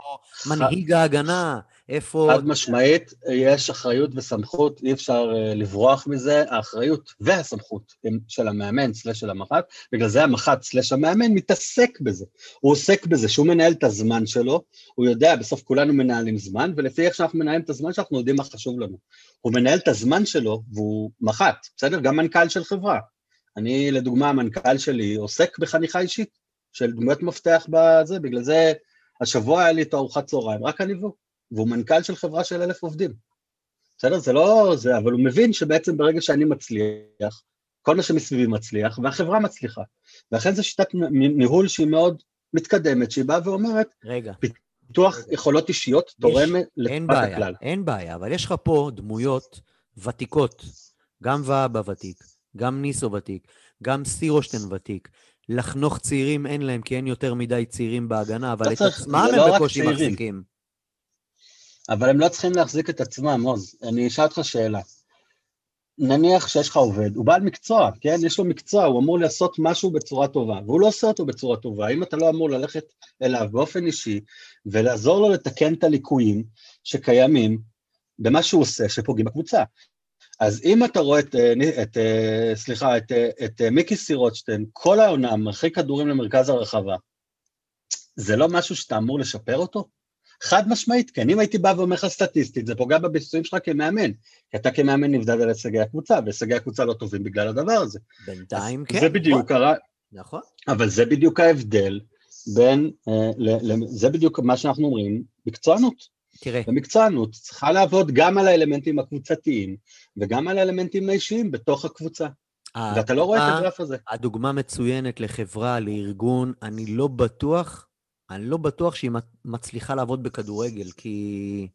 מנהיג ההגנה? איפה... חד משמעית, יש אחריות וסמכות, אי אפשר uh, לברוח מזה. האחריות והסמכות הם של המאמן סלש של המח"ט, בגלל זה המח"ט סלש המאמן מתעסק בזה. הוא עוסק בזה, שהוא מנהל את הזמן שלו, הוא יודע, בסוף כולנו מנהלים זמן, ולפי איך שאנחנו מנהלים את הזמן שאנחנו יודעים מה חשוב לנו. הוא מנהל את הזמן שלו והוא מח"ט, בסדר? גם מנכ"ל של חברה. אני, לדוגמה, המנכ"ל שלי עוסק בחניכה אישית של דמויות מפתח בזה, בגלל זה השבוע היה לי את ארוחת צהריים, רק אני והוא. והוא מנכ"ל של חברה של אלף עובדים. בסדר? זה לא זה, אבל הוא מבין שבעצם ברגע שאני מצליח, כל מה שמסביבי מצליח, והחברה מצליחה. ולכן זו שיטת ניהול שהיא מאוד מתקדמת, שהיא באה ואומרת, רגע. פיתוח רגע. יכולות אישיות תורם לטובת הכלל. אין בעיה, אבל יש לך פה דמויות ותיקות, גם ואבא ותיק, גם ניסו ותיק, גם סירושטיין ותיק. לחנוך צעירים אין להם, כי אין יותר מדי צעירים בהגנה, אבל את עצמם הם לא בקושי מחזיקים. אבל הם לא צריכים להחזיק את עצמם, עוז. אני אשאל אותך שאלה. נניח שיש לך עובד, הוא בעל מקצוע, כן? יש לו מקצוע, הוא אמור לעשות משהו בצורה טובה, והוא לא עושה אותו בצורה טובה. האם אתה לא אמור ללכת אליו באופן אישי ולעזור לו לתקן את הליקויים שקיימים במה שהוא עושה, שפוגעים בקבוצה? אז אם אתה רואה את, אה, את אה, סליחה, את, אה, את מיקי סירוטשטיין, כל העונה מרחיק כדורים למרכז הרחבה, זה לא משהו שאתה אמור לשפר אותו? חד משמעית, כן. אם הייתי בא ואומר לך סטטיסטית, זה פוגע בביצועים שלך כמאמן. כי אתה כמאמן נבדד על הישגי הקבוצה, והישגי הקבוצה לא טובים בגלל הדבר הזה. בינתיים כן. זה בדיוק קרה, נכון. אבל זה בדיוק ההבדל בין, אה, ל, ל, זה בדיוק מה שאנחנו אומרים, מקצוענות. תראה, ומקצוענות צריכה לעבוד גם על האלמנטים הקבוצתיים וגם על האלמנטים האישיים בתוך הקבוצה. ואתה לא רואה את הגרף הזה. הדוגמה מצוינת לחברה, לארגון, אני לא בטוח, אני לא בטוח שהיא מצ- מצליחה לעבוד בכדורגל, כי...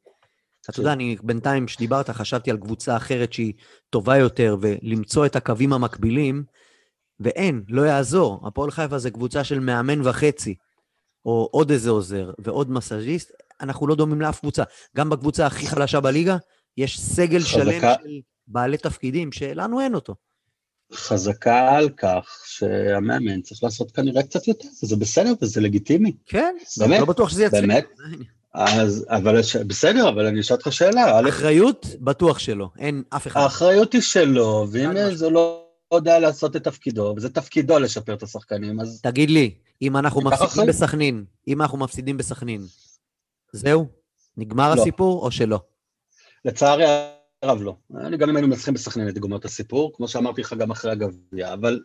אתה כן. יודע, אני בינתיים, כשדיברת, חשבתי על קבוצה אחרת שהיא טובה יותר, ולמצוא את הקווים המקבילים, ואין, לא יעזור. הפועל חיפה זה קבוצה של מאמן וחצי, או עוד איזה עוזר, ועוד מסאז'יסט, אנחנו לא דומים לאף קבוצה. גם בקבוצה הכי חלשה בליגה, יש סגל שלם. של בעלי תפקידים, שלנו אין אותו. חזקה על כך שהמאמן צריך לעשות כנראה קצת יותר, וזה בסדר וזה לגיטימי. כן, באמת? לא בטוח שזה יצליח. באמת? אז, אבל, בסדר, אבל אני אשאל אותך שאלה, אחריות, בטוח שלא. אין אף אחד. האחריות היא שלו, ואם. זה לא יודע לעשות את תפקידו, וזה תפקידו לשפר את השחקנים, אז תגיד לי, אם אנחנו מפסידים. בסכנין, אם אנחנו מפסידים בסכנין, זהו? נגמר לא. הסיפור או שלא? לצערי הרב לא. אני גם אם היינו מנצחים בסכנין הייתי גומר את הסיפור, כמו שאמרתי לך גם אחרי הגביע, אבל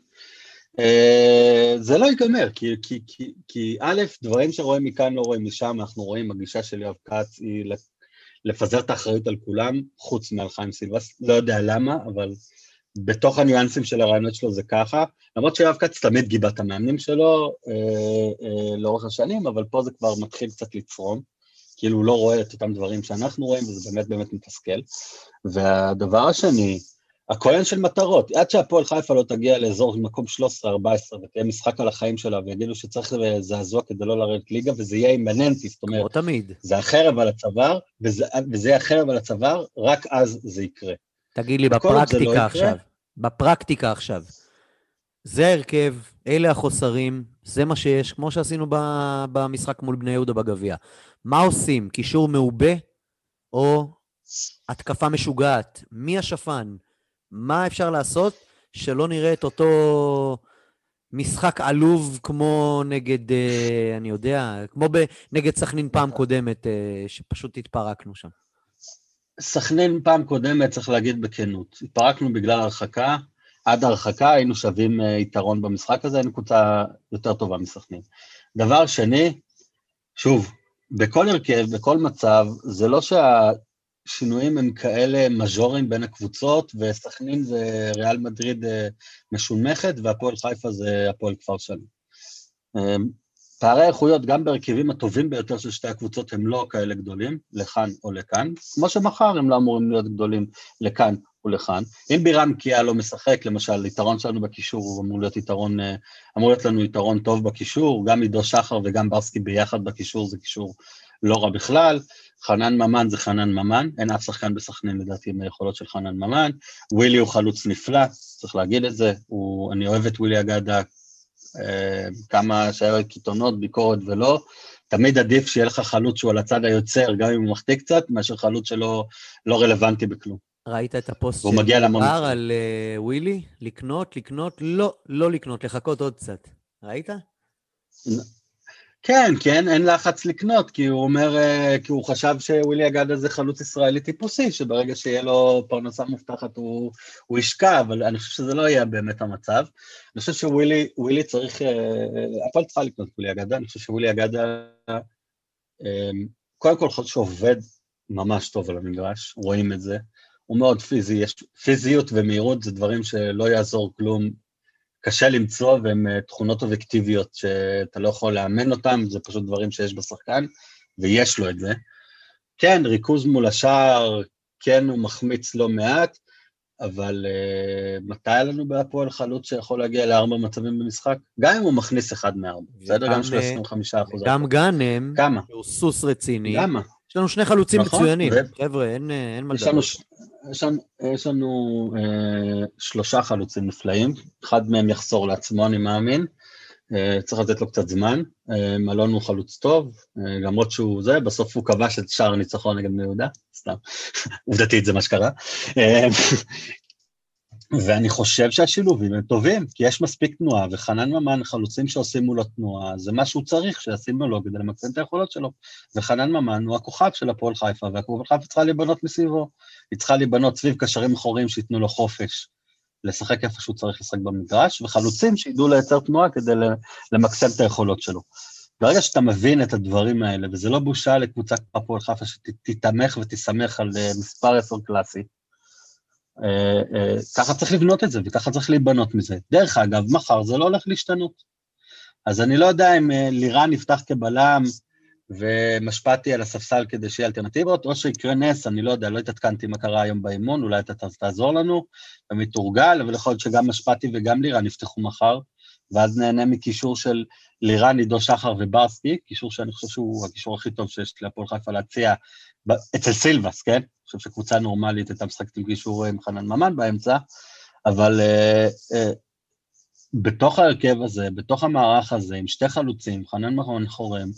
אה, זה לא ייגמר, כי, כי, כי, כי א', דברים שרואים מכאן לא רואים משם, אנחנו רואים, הגישה של יואב כץ היא לפ- לפזר את האחריות על כולם, חוץ מעל חיים סילבס, לא יודע למה, אבל בתוך הניואנסים של הרעיונות שלו זה ככה, למרות שיואב כץ תמיד גיבה את המאמנים שלו אה, אה, לאורך השנים, אבל פה זה כבר מתחיל קצת לצרום. כאילו הוא לא רואה את אותם דברים שאנחנו רואים, וזה באמת באמת מתסכל. והדבר השני, הכהן של מטרות, עד שהפועל חיפה לא תגיע לאזור מקום 13-14 ותהיה משחק על החיים שלה ויגידו שצריך זעזוע כדי לא לרדת ליגה וזה יהיה אימננטי, זאת כמו אומרת, תמיד. זה החרב על הצוואר, וזה, וזה יהיה החרב על הצוואר, רק אז זה יקרה. תגיד לי, לא בפרקטיקה יקרה- עכשיו, בפרקטיקה עכשיו, זה ההרכב, אלה החוסרים, זה מה שיש, כמו שעשינו במשחק מול בני יהודה בגביע. מה עושים? קישור מעובה או התקפה משוגעת? מי השפן? מה אפשר לעשות שלא נראה את אותו משחק עלוב כמו נגד, אה, אני יודע, כמו נגד סכנין פעם קודמת, אה, שפשוט התפרקנו שם. סכנין פעם קודמת, צריך להגיד בכנות, התפרקנו בגלל הרחקה, עד הרחקה היינו שווים אה, יתרון במשחק הזה, היינו קבוצה יותר טובה מסכנין. דבר שני, שוב, בכל הרכב, בכל מצב, זה לא שהשינויים הם כאלה מז'וריים בין הקבוצות, וסכנין זה ריאל מדריד אה, משונמכת, והפועל חיפה זה הפועל כפר שלם. אה, פערי האיכויות גם בהרכבים הטובים ביותר של שתי הקבוצות הם לא כאלה גדולים, לכאן או לכאן, כמו שמחר הם לא אמורים להיות גדולים לכאן או לכאן. אם בירם קיאה לא משחק, למשל, יתרון שלנו בקישור הוא אמור להיות יתרון, אה, אמור להיות לנו יתרון טוב בקישור, גם עידו שחר וגם ברסקי ביחד בקישור זה קישור לא רע בכלל. חנן ממן זה חנן ממן, אין אף שחקן בסכנין לדעתי עם היכולות של חנן ממן. ווילי הוא חלוץ נפלא, צריך להגיד את זה, הוא, אני אוהב את ווילי אגדה אה, כמה שהיה קיתונות, ביקורת ולא, תמיד עדיף שיהיה לך חלוץ שהוא על הצד היוצר, גם אם הוא מחטיא קצת, מאשר חלוץ שלא לא רלוונטי בכלום. ראית את הפוסט והוא מגיע להמון בר מצבים. על uh, ווילי? לקנות, לקנות, לא, לא לקנות, לחכות עוד קצת. ראית? כן, כן, אין לחץ לקנות, כי הוא אומר, אה, כי הוא חשב שווילי אגדה זה חלוץ ישראלי טיפוסי, שברגע שיהיה לו פרנסה מובטחת הוא, הוא ישקע, אבל אני חושב שזה לא יהיה באמת המצב. אני חושב שווילי ווילי צריך, אה, הפועל צריכה לקנות ווילי אגדה, אני חושב שווילי אגדה, קודם כל חושב שעובד ממש טוב על המגרש, רואים את זה. הוא מאוד פיזי, יש פיזיות ומהירות זה דברים שלא יעזור כלום קשה למצוא, והן אה, תכונות אובייקטיביות שאתה לא יכול לאמן אותן, זה פשוט דברים שיש בשחקן, ויש לו את זה. כן, ריכוז מול השער, כן, הוא מחמיץ לא מעט, אבל uh, מתי היה לנו בהפועל חלוץ שיכול להגיע לארבע מצבים במשחק? גם אם הוא מכניס אחד מארבע, בסדר? גם יש לו אה, 25 אחוז. גם גאנם? שהוא סוס רציני. למה? יש לנו שני חלוצים נכון, מצוינים. ו- חבר'ה, אין, אה, אין מה לדבר. יש לנו, יש לנו אה, שלושה חלוצים נפלאים, אחד מהם יחזור לעצמו, אני מאמין. אה, צריך לתת לו קצת זמן. אה, אלון הוא חלוץ טוב, אה, למרות שהוא זה, בסוף הוא כבש את שער הניצחון נגד בני יהודה, סתם. *laughs* עובדתית זה מה שקרה. ואני חושב שהשילובים הם טובים, כי יש מספיק תנועה, וחנן ממן, חלוצים שעושים מולו תנועה, זה מה שהוא צריך שישים מולו כדי למקסם את היכולות שלו. וחנן ממן הוא הכוכב של הפועל חיפה, והפועל חיפה צריכה להיבנות מסביבו. היא צריכה להיבנות סביב קשרים אחוריים שייתנו לו חופש לשחק איפה שהוא צריך לשחק במגרש, וחלוצים שידעו לייצר תנועה כדי למקסם את היכולות שלו. ברגע שאתה מבין את הדברים האלה, וזה לא בושה לקבוצה כמו הפועל חיפה שתתמך ותסמך על אה, מספר עשר קלאסי, ככה צריך לבנות את זה, וככה צריך להיבנות מזה. דרך אגב, מחר זה לא הולך להשתנות. אז אני לא יודע אם לירן יפתח כבלם ומשפטי על הספסל כדי שיהיה אלטרנטיבות, או שיקרה נס, אני לא יודע, לא התעדכנתי מה קרה היום באימון, אולי אתה תעזור לנו, ומתורגל, אבל יכול להיות שגם משפטי וגם לירן יפתחו מחר, ואז נהנה מקישור של לירן, עידו שחר וברסקי, קישור שאני חושב שהוא הקישור הכי טוב שיש להפועל חיפה להציע, אצל סילבס, כן? אני חושב שקבוצה נורמלית הייתה משחקת עם קישור עם חנן ממן באמצע, אבל uh, uh, בתוך ההרכב הזה, בתוך המערך הזה, עם שתי חלוצים, חנן מרון חורם,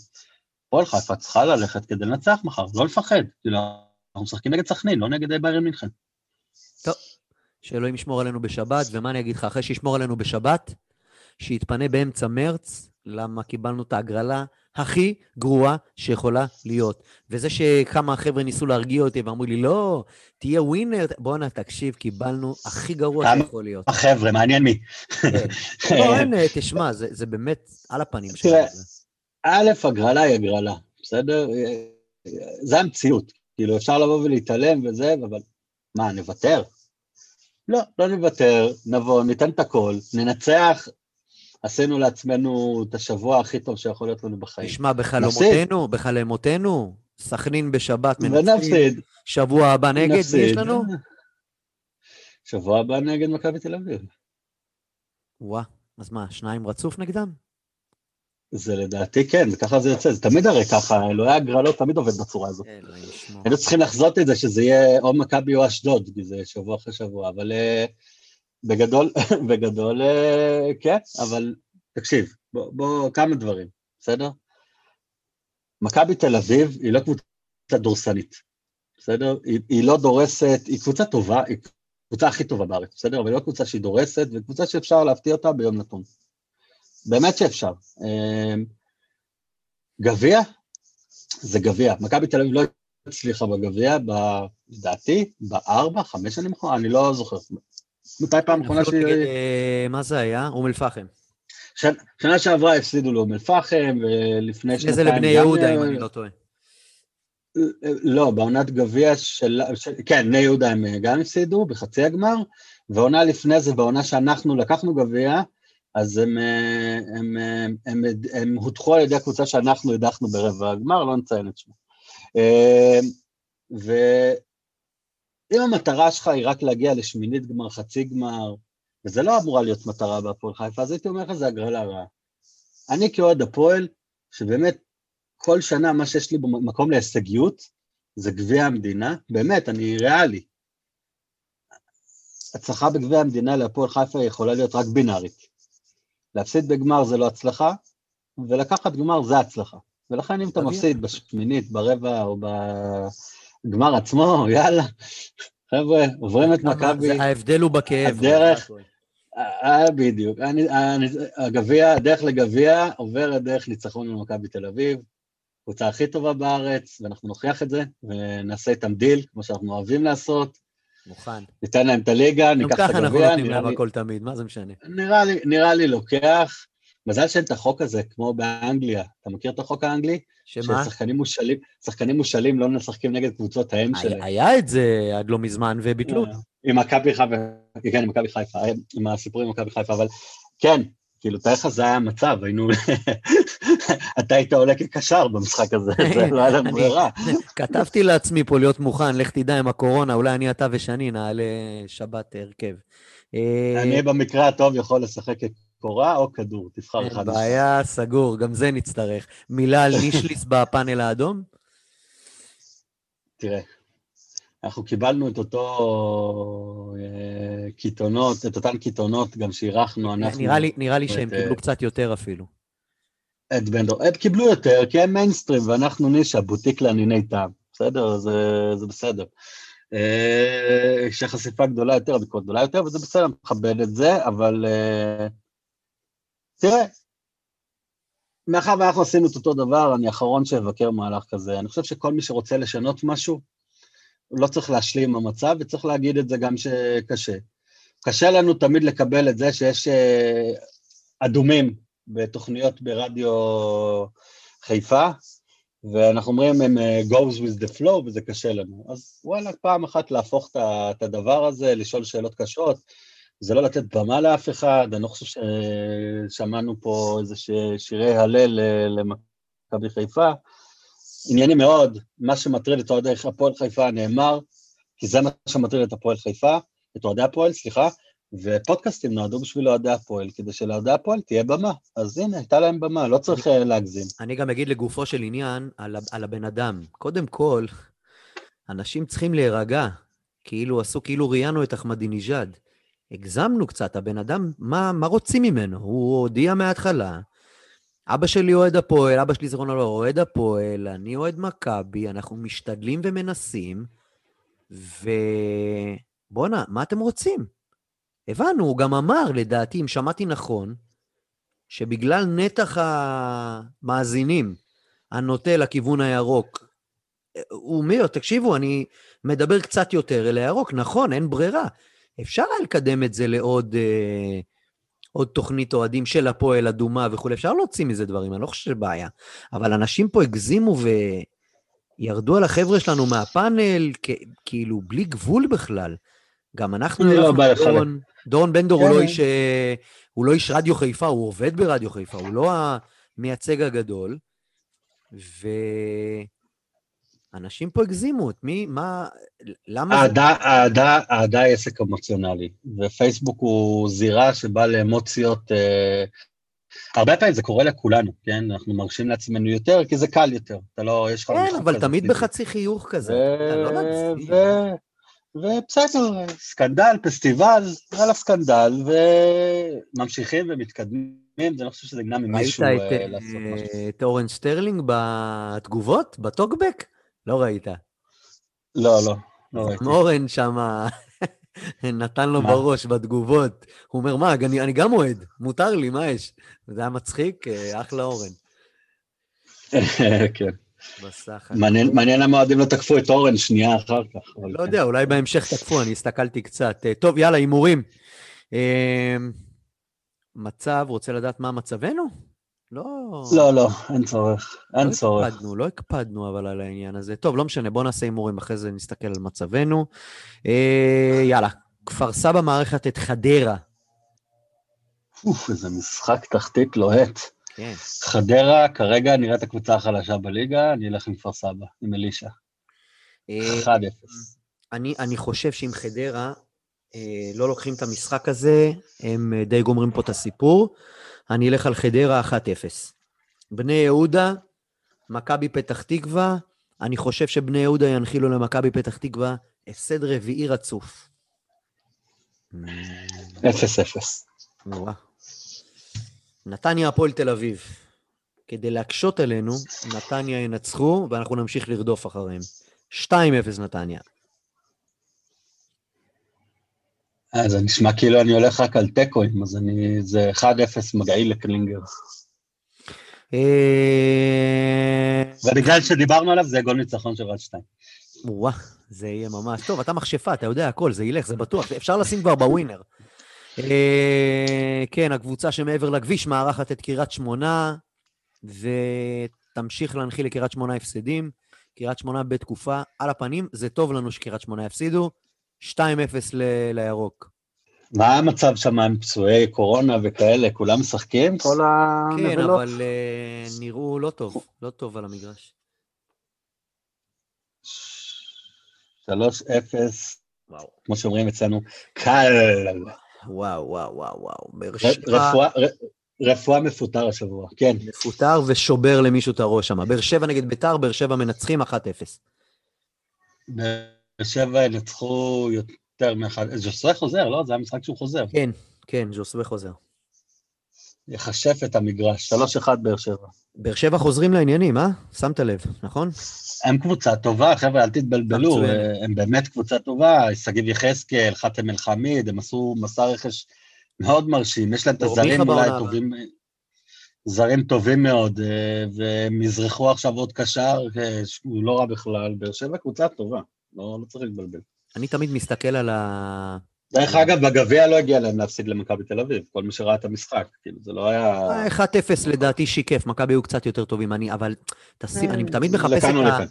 הפועל חיפה צריכה ללכת כדי לנצח מחר, לא לפחד. כאילו, אנחנו משחקים נגד סכנין, לא נגד ביירן מינכן. טוב, שאלוהים ישמור עלינו בשבת, ומה אני אגיד לך, אחרי שישמור עלינו בשבת, שיתפנה באמצע מרץ, למה קיבלנו את ההגרלה הכי גרועה שיכולה להיות. וזה שכמה חבר'ה ניסו להרגיע אותי ואמרו לי, לא, תהיה ווינר, בואנה, תקשיב, קיבלנו הכי גרוע שיכול להיות. החבר'ה, מעניין מי. כן. *laughs* לא, אין, תשמע, זה, זה באמת על הפנים. תראה, א', הגרלה היא הגרלה, בסדר? זה המציאות. כאילו, אפשר לבוא ולהתעלם וזה, אבל מה, נוותר? לא, לא נוותר, נבוא, ניתן את הכל, ננצח עשינו לעצמנו את השבוע הכי טוב שיכול להיות לנו בחיים. נשמע, בחלומותינו, בחלומותינו, סכנין בשבת מנצחים. שבוע הבא נגד, מי יש לנו? שבוע הבא נגד מכבי תל אביב. וואה, אז מה, שניים רצוף נגדם? זה לדעתי כן, וככה זה יוצא, זה תמיד הרי ככה, אלוהי הגרלות תמיד עובד בצורה הזאת. היינו צריכים לחזות את זה שזה יהיה או מכבי או אשדוד, כי זה שבוע אחרי שבוע, אבל uh, בגדול, *laughs* בגדול, uh, כן, אבל תקשיב, בוא, בוא, כמה דברים, בסדר? מכבי תל אביב היא לא קבוצה דורסנית, בסדר? היא, היא לא דורסת, היא קבוצה טובה, היא קבוצה הכי טובה בארץ, בסדר? אבל היא לא קבוצה שהיא דורסת, וקבוצה שאפשר להפתיע אותה ביום נתון. באמת שאפשר. אמ, גביע, זה גביע. מכבי תל אביב לא הצליחה בגביע, לדעתי, בארבע, חמש שנים אחרונה, אני לא זוכר. מתי פעם אחרונה ש... אה, מה זה היה? אום אל-פחם. שנה שעברה הפסידו לאום אל-פחם, ולפני שנתיים... איזה לבני יהודה, אם אני לא טועה. לא, בעונת גביע של... כן, בני יהודה הם גם הפסידו בחצי הגמר, ועונה לפני זה, בעונה שאנחנו לקחנו גביע, אז הם, הם, הם, הם, הם הודחו על ידי הקבוצה שאנחנו הדחנו ברבע הגמר, לא נציין את שמו. ואם המטרה שלך היא רק להגיע לשמינית גמר, חצי גמר, וזה לא אמורה להיות מטרה בהפועל חיפה, אז הייתי אומר לך, זה הגרלה רעה. אני כאוהד הפועל, שבאמת כל שנה מה שיש לי במקום להישגיות, זה גביע המדינה, באמת, אני ריאלי. הצלחה בגביע המדינה להפועל חיפה יכולה להיות רק בינארית. להפסיד בגמר זה לא הצלחה, ולקחת גמר זה הצלחה. ולכן אם אתה מפסיד בשמינית, ברבע או בגמר עצמו, יאללה, חבר'ה, עוברים את מכבי. ההבדל הוא בכאב. הדרך, אה, בדיוק. הגביע, הדרך לגביע עוברת דרך ניצחון למכבי תל אביב, קבוצה הכי טובה בארץ, ואנחנו נוכיח את זה, ונעשה איתם דיל, כמו שאנחנו אוהבים לעשות. מוכן. ניתן להם את הליגה, ניקח את הגביע. גם ככה אנחנו נותנים להם הכל תמיד, מה זה משנה? נראה לי, נראה לי לוקח. מזל שאין את החוק הזה, כמו באנגליה. אתה מכיר את החוק האנגלי? שמה? ששחקנים מושאלים, שחקנים מושאלים לא משחקים נגד קבוצות האם שלהם. היה את זה עד לא מזמן, וביטלו. עם מכבי חיפה, כן, עם מכבי חיפה, עם הסיפורים עם מכבי חיפה, אבל כן, כאילו, תאר לך זה היה המצב, היינו... *laughs* אתה היית עולה כקשר במשחק הזה, *laughs* זה לא היה לנו ברירה. *laughs* כתבתי לעצמי פה להיות מוכן, לך תדע עם הקורונה, אולי אני, אתה ושני נעלה שבת הרכב. אני במקרה הטוב יכול לשחק קורה או כדור, תבחר אחד. בעיה, סגור, גם זה נצטרך. מילה על נישליס *laughs* בפאנל האדום? תראה, אנחנו קיבלנו את אותו קיתונות, את אותן קיתונות גם שאירחנו, אנחנו... נראה לי, נראה לי שהם קיבלו קצת יותר אפילו. את בנדור, הם קיבלו יותר, כי הם מיינסטרים, ואנחנו נישה, בוטיק לענייני טעם, בסדר? זה, זה בסדר. אה, שהחשיפה גדולה יותר, הביקורת גדולה יותר, וזה בסדר, אני מכבד את זה, אבל אה, תראה, מאחר ואנחנו עשינו את אותו דבר, אני האחרון שאבקר מהלך כזה. אני חושב שכל מי שרוצה לשנות משהו, הוא לא צריך להשלים עם המצב, וצריך להגיד את זה גם שקשה. קשה לנו תמיד לקבל את זה שיש אה, אדומים בתוכניות ברדיו חיפה, ואנחנו אומרים הם goes with the flow, וזה קשה לנו. אז וואלה, פעם אחת להפוך את הדבר הזה, לשאול שאלות קשות, זה לא לתת במה לאף אחד, אני לא חושב ששמענו פה איזה שירי הלל למכבי חיפה. ענייני מאוד, מה שמטריד את אוהדי הפועל חיפה נאמר, כי זה מה שמטריד את הפועל חיפה, את אוהדי הפועל, סליחה, ופודקאסטים נועדו בשביל אוהדי הפועל, כדי שלאוהדי הפועל תהיה במה. אז הנה, הייתה להם במה, לא צריך אה, להגזים. אני גם אגיד לגופו של עניין על, על הבן אדם. קודם כל, אנשים צריכים להירגע, כאילו עשו, כאילו ראיינו את אחמדינג'אד. הגזמנו קצת, הבן אדם, מה, מה רוצים ממנו? הוא הודיע מההתחלה, אבא שלי אוהד הפועל, אבא שלי זיכרונו לא אוהד הפועל, אני אוהד מכבי, אנחנו משתדלים ומנסים, ובואנה, מה אתם רוצים? הבנו, הוא גם אמר, לדעתי, אם שמעתי נכון, שבגלל נתח המאזינים הנוטה לכיוון הירוק, הוא אומר, תקשיבו, אני מדבר קצת יותר אל הירוק, נכון, אין ברירה. אפשר היה לקדם את זה לעוד אה, עוד תוכנית אוהדים של הפועל אדומה וכולי, אפשר להוציא מזה דברים, אני לא חושב שזה בעיה. אבל אנשים פה הגזימו וירדו על החבר'ה שלנו מהפאנל, כאילו, בלי גבול בכלל. גם אנחנו, לא דורון, דורון בן דור הוא, לא כן. איש, אה, הוא לא איש רדיו חיפה, הוא עובד ברדיו חיפה, הוא לא המייצג הגדול. ו... אנשים פה הגזימו, את מי, מה, למה. אהדה, אהדה היא עסק אמוציונלי, ופייסבוק הוא זירה שבאה לאמוציות, אה, הרבה פעמים זה קורה לכולנו, כן? אנחנו מרשים לעצמנו יותר, כי זה קל יותר, אתה לא, יש לך... כן, אבל תמיד פיזי. בחצי חיוך כזה, ו... לא נגזים. ו... ובסדר, סקנדל, פסטיבל, יאללה סקנדל, וממשיכים ומתקדמים, אני לא חושב שזה ימנע ממישהו לעשות משהו. ראית את אורן סטרלינג בתגובות, בטוקבק? לא ראית. לא, לא, לא ראיתי. אורן שם נתן לו בראש בתגובות. הוא אומר, מה, אני, אני גם אוהד, מותר לי, מה יש? זה היה מצחיק, אה, אחלה אורן. *laughs* כן. בסך מעניין למה אוהדים לא תקפו את אורן שנייה אחר כך. לא כן. יודע, אולי בהמשך תקפו, אני הסתכלתי קצת. אה, טוב, יאללה, הימורים. אה, מצב, רוצה לדעת מה מצבנו? לא... לא, לא, אין צורך, אין לא צורך. הקפדנו, לא הקפדנו אבל על העניין הזה. טוב, לא משנה, בואו נעשה הימורים, אחרי זה נסתכל על מצבנו. אה, יאללה, כפר סבא מארחת את חדרה. אוף, איזה משחק תחתית לוהט. כן. חדרה כרגע נראית הקבוצה החלשה בליגה, אני אלך עם כפר סבא, עם אלישע. 1-0. אה, אני, אני חושב שאם חדרה אה, לא לוקחים את המשחק הזה, הם אה, די גומרים פה את הסיפור. אני אלך על חדרה 1-0. בני יהודה, מכבי פתח תקווה, אני חושב שבני יהודה ינחילו למכבי פתח תקווה הפסד רביעי רצוף. 0-0. נתניה הפועל תל אביב. כדי להקשות עלינו, נתניה ינצחו, ואנחנו נמשיך לרדוף אחריהם. 2-0 נתניה. זה נשמע כאילו אני הולך רק על תיקואים, אז אני, זה 1-0 מגעיל לקלינגר. אה, ובגלל שדיברנו עליו, זה גול ניצחון של רד 2. וואה, זה יהיה ממש טוב. אתה מכשפה, אתה יודע הכל, זה ילך, זה בטוח. אפשר לשים כבר בווינר. אה, כן, הקבוצה שמעבר לכביש מארחת את קריית שמונה, ותמשיך להנחיל לקריית שמונה הפסדים. קריית שמונה בתקופה על הפנים, זה טוב לנו שקריית שמונה יפסידו. 2-0 לירוק. מה המצב שם עם פצועי קורונה וכאלה? כולם משחקים? כל הנבלות? כן, אבל uh, נראו לא טוב, לא טוב על המגרש. 3-0, כמו שאומרים אצלנו, קל. וואו, וואו, וואו, וואו. רפואה, רפואה מפוטר השבוע, כן. מפוטר ושובר למישהו את הראש שם. באר שבע נגד ביתר, באר שבע מנצחים 1-0. שבע ינצחו יותר מאחד, ז'וסווה חוזר, לא? זה המשחק שהוא חוזר. כן, כן, ז'וסווה חוזר. יחשף את המגרש, 3-1 באר שבע. באר שבע חוזרים לעניינים, אה? שמת לב, נכון? הם קבוצה טובה, חבר'ה, אל תתבלבלו. הם באמת קבוצה טובה, שגיב יחזקאל, חאתם אל-חמיד, הם עשו מסע רכש מאוד מרשים, יש להם את הזרים אולי טובים, זרים טובים מאוד, אה, והם יזרחו עכשיו עוד קשר, אה, שהוא לא רע בכלל, באר שבע קבוצה טובה, לא, לא צריך להתבלבל. אני תמיד מסתכל על ה... דרך אגב, בגביע לא הגיע להם להפסיד למכבי תל אביב, כל מי שראה את המשחק, כאילו, זה לא היה... 1-0 לדעתי שיקף, מכבי היו קצת יותר טובים, אני, אבל תשים, אני תמיד מחפש את, ה.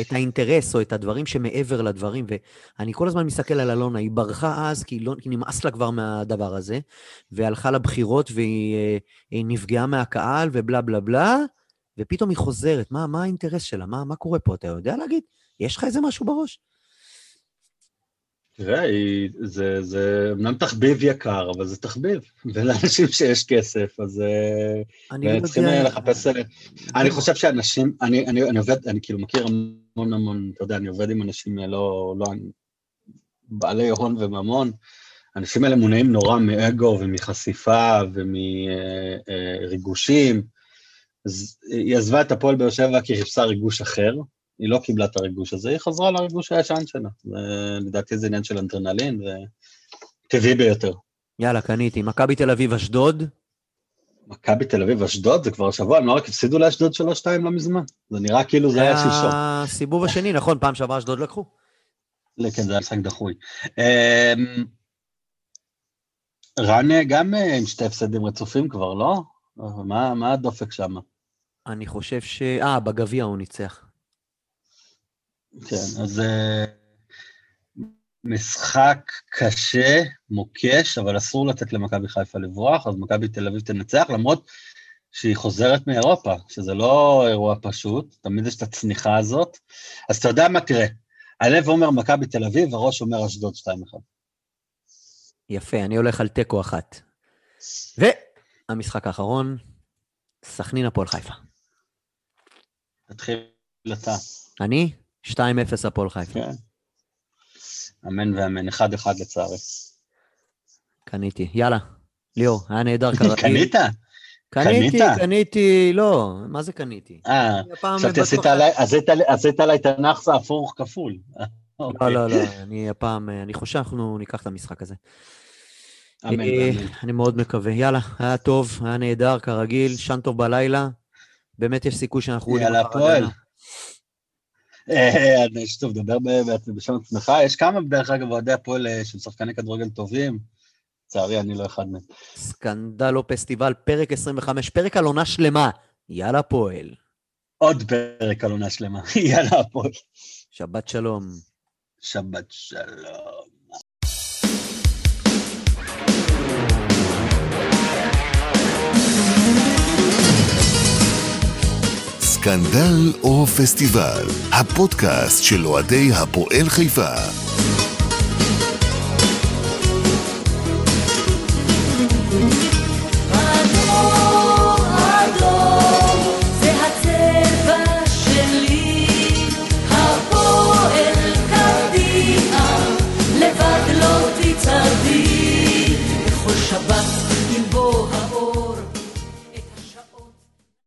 את האינטרס או את הדברים שמעבר לדברים, ואני כל הזמן מסתכל על אלונה, היא ברחה אז כי, לא, כי נמאס לה כבר מהדבר הזה, והלכה לבחירות והיא אה, נפגעה מהקהל ובלה בלה בלה, ופתאום היא חוזרת, מה, מה האינטרס שלה? מה, מה קורה פה? אתה יודע להגיד? יש לך איזה משהו בראש? תראה, זה, זה אמנם תחביב יקר, אבל זה תחביב, ולאנשים שיש כסף, אז אה, אני לא צריכים יודע. אה, לחפש... אה, אני חושב שאנשים, אני, אני, אני עובד, אני כאילו מכיר המון המון, אתה יודע, אני עובד עם אנשים לא, לא, בעלי הון וממון, האנשים האלה מונעים נורא מאגו ומחשיפה ומריגושים. אז היא עזבה את הפועל באר שבע כי חיפשה ריגוש אחר, היא לא קיבלה את הריגוש הזה, היא חזרה לריגוש הישן שלה. לדעתי זה עניין של אנדרנלין, וטבעי ביותר. יאללה, קניתי. מכבי תל אביב, אשדוד, מכבי תל אביב, אשדוד, זה כבר השבוע, הם לא רק הפסידו לאשדוד 3-2 לא מזמן. זה נראה כאילו זה היה שלשום. הסיבוב השני, נכון, פעם שעברה אשדוד לקחו. כן, זה היה משחק דחוי. אמ, רן גם אה, עם שתי הפסדים רצופים כבר, לא? מה הדופק שם? אני חושב ש... אה, בגביע הוא ניצח. כן, אז אה, משחק קשה, מוקש, אבל אסור לתת למכבי חיפה לברוח, אז מכבי תל אביב תנצח, למרות שהיא חוזרת מאירופה, שזה לא אירוע פשוט, תמיד יש את הצניחה הזאת. אז אתה יודע מה תראה, הלב אומר מכבי תל אביב, הראש אומר אשדוד 2-1. יפה, אני הולך על תיקו אחת. והמשחק האחרון, סכנין הפועל חיפה. תתחיל אתה. אני, 2-0 הפועל חיפה. כן. אמן ואמן, 1-1 לצערי. קניתי. יאללה, ליאור, היה נהדר כרגיל. *laughs* קנית? קניתי, קנית? קניתי, לא, מה זה קניתי? אה, חשבתי עשית עליי, את הנאחס ההפוך כפול. לא, לא, לא, אני הפעם, אני חושב שאנחנו ניקח את המשחק הזה. אמן אה, ואמן. אני מאוד מקווה. יאללה, היה טוב, היה נהדר, כרגיל, שן טוב בלילה. באמת יש סיכוי שאנחנו יאללה, הפועל. אה, יש טוב, דבר ב- בשם עצמך. יש כמה, דרך אגב, אוהדי הפועל אה, שהם שחקני כדורגל טובים. לצערי, אני לא אחד מהם. סקנדל או פסטיבל, פרק 25, פרק על עונה שלמה. יאללה, פועל. עוד פרק על עונה שלמה. *laughs* יאללה, הפועל. שבת שלום. שבת שלום. סקנדל או פסטיבל, הפודקאסט של אוהדי הפועל חיפה.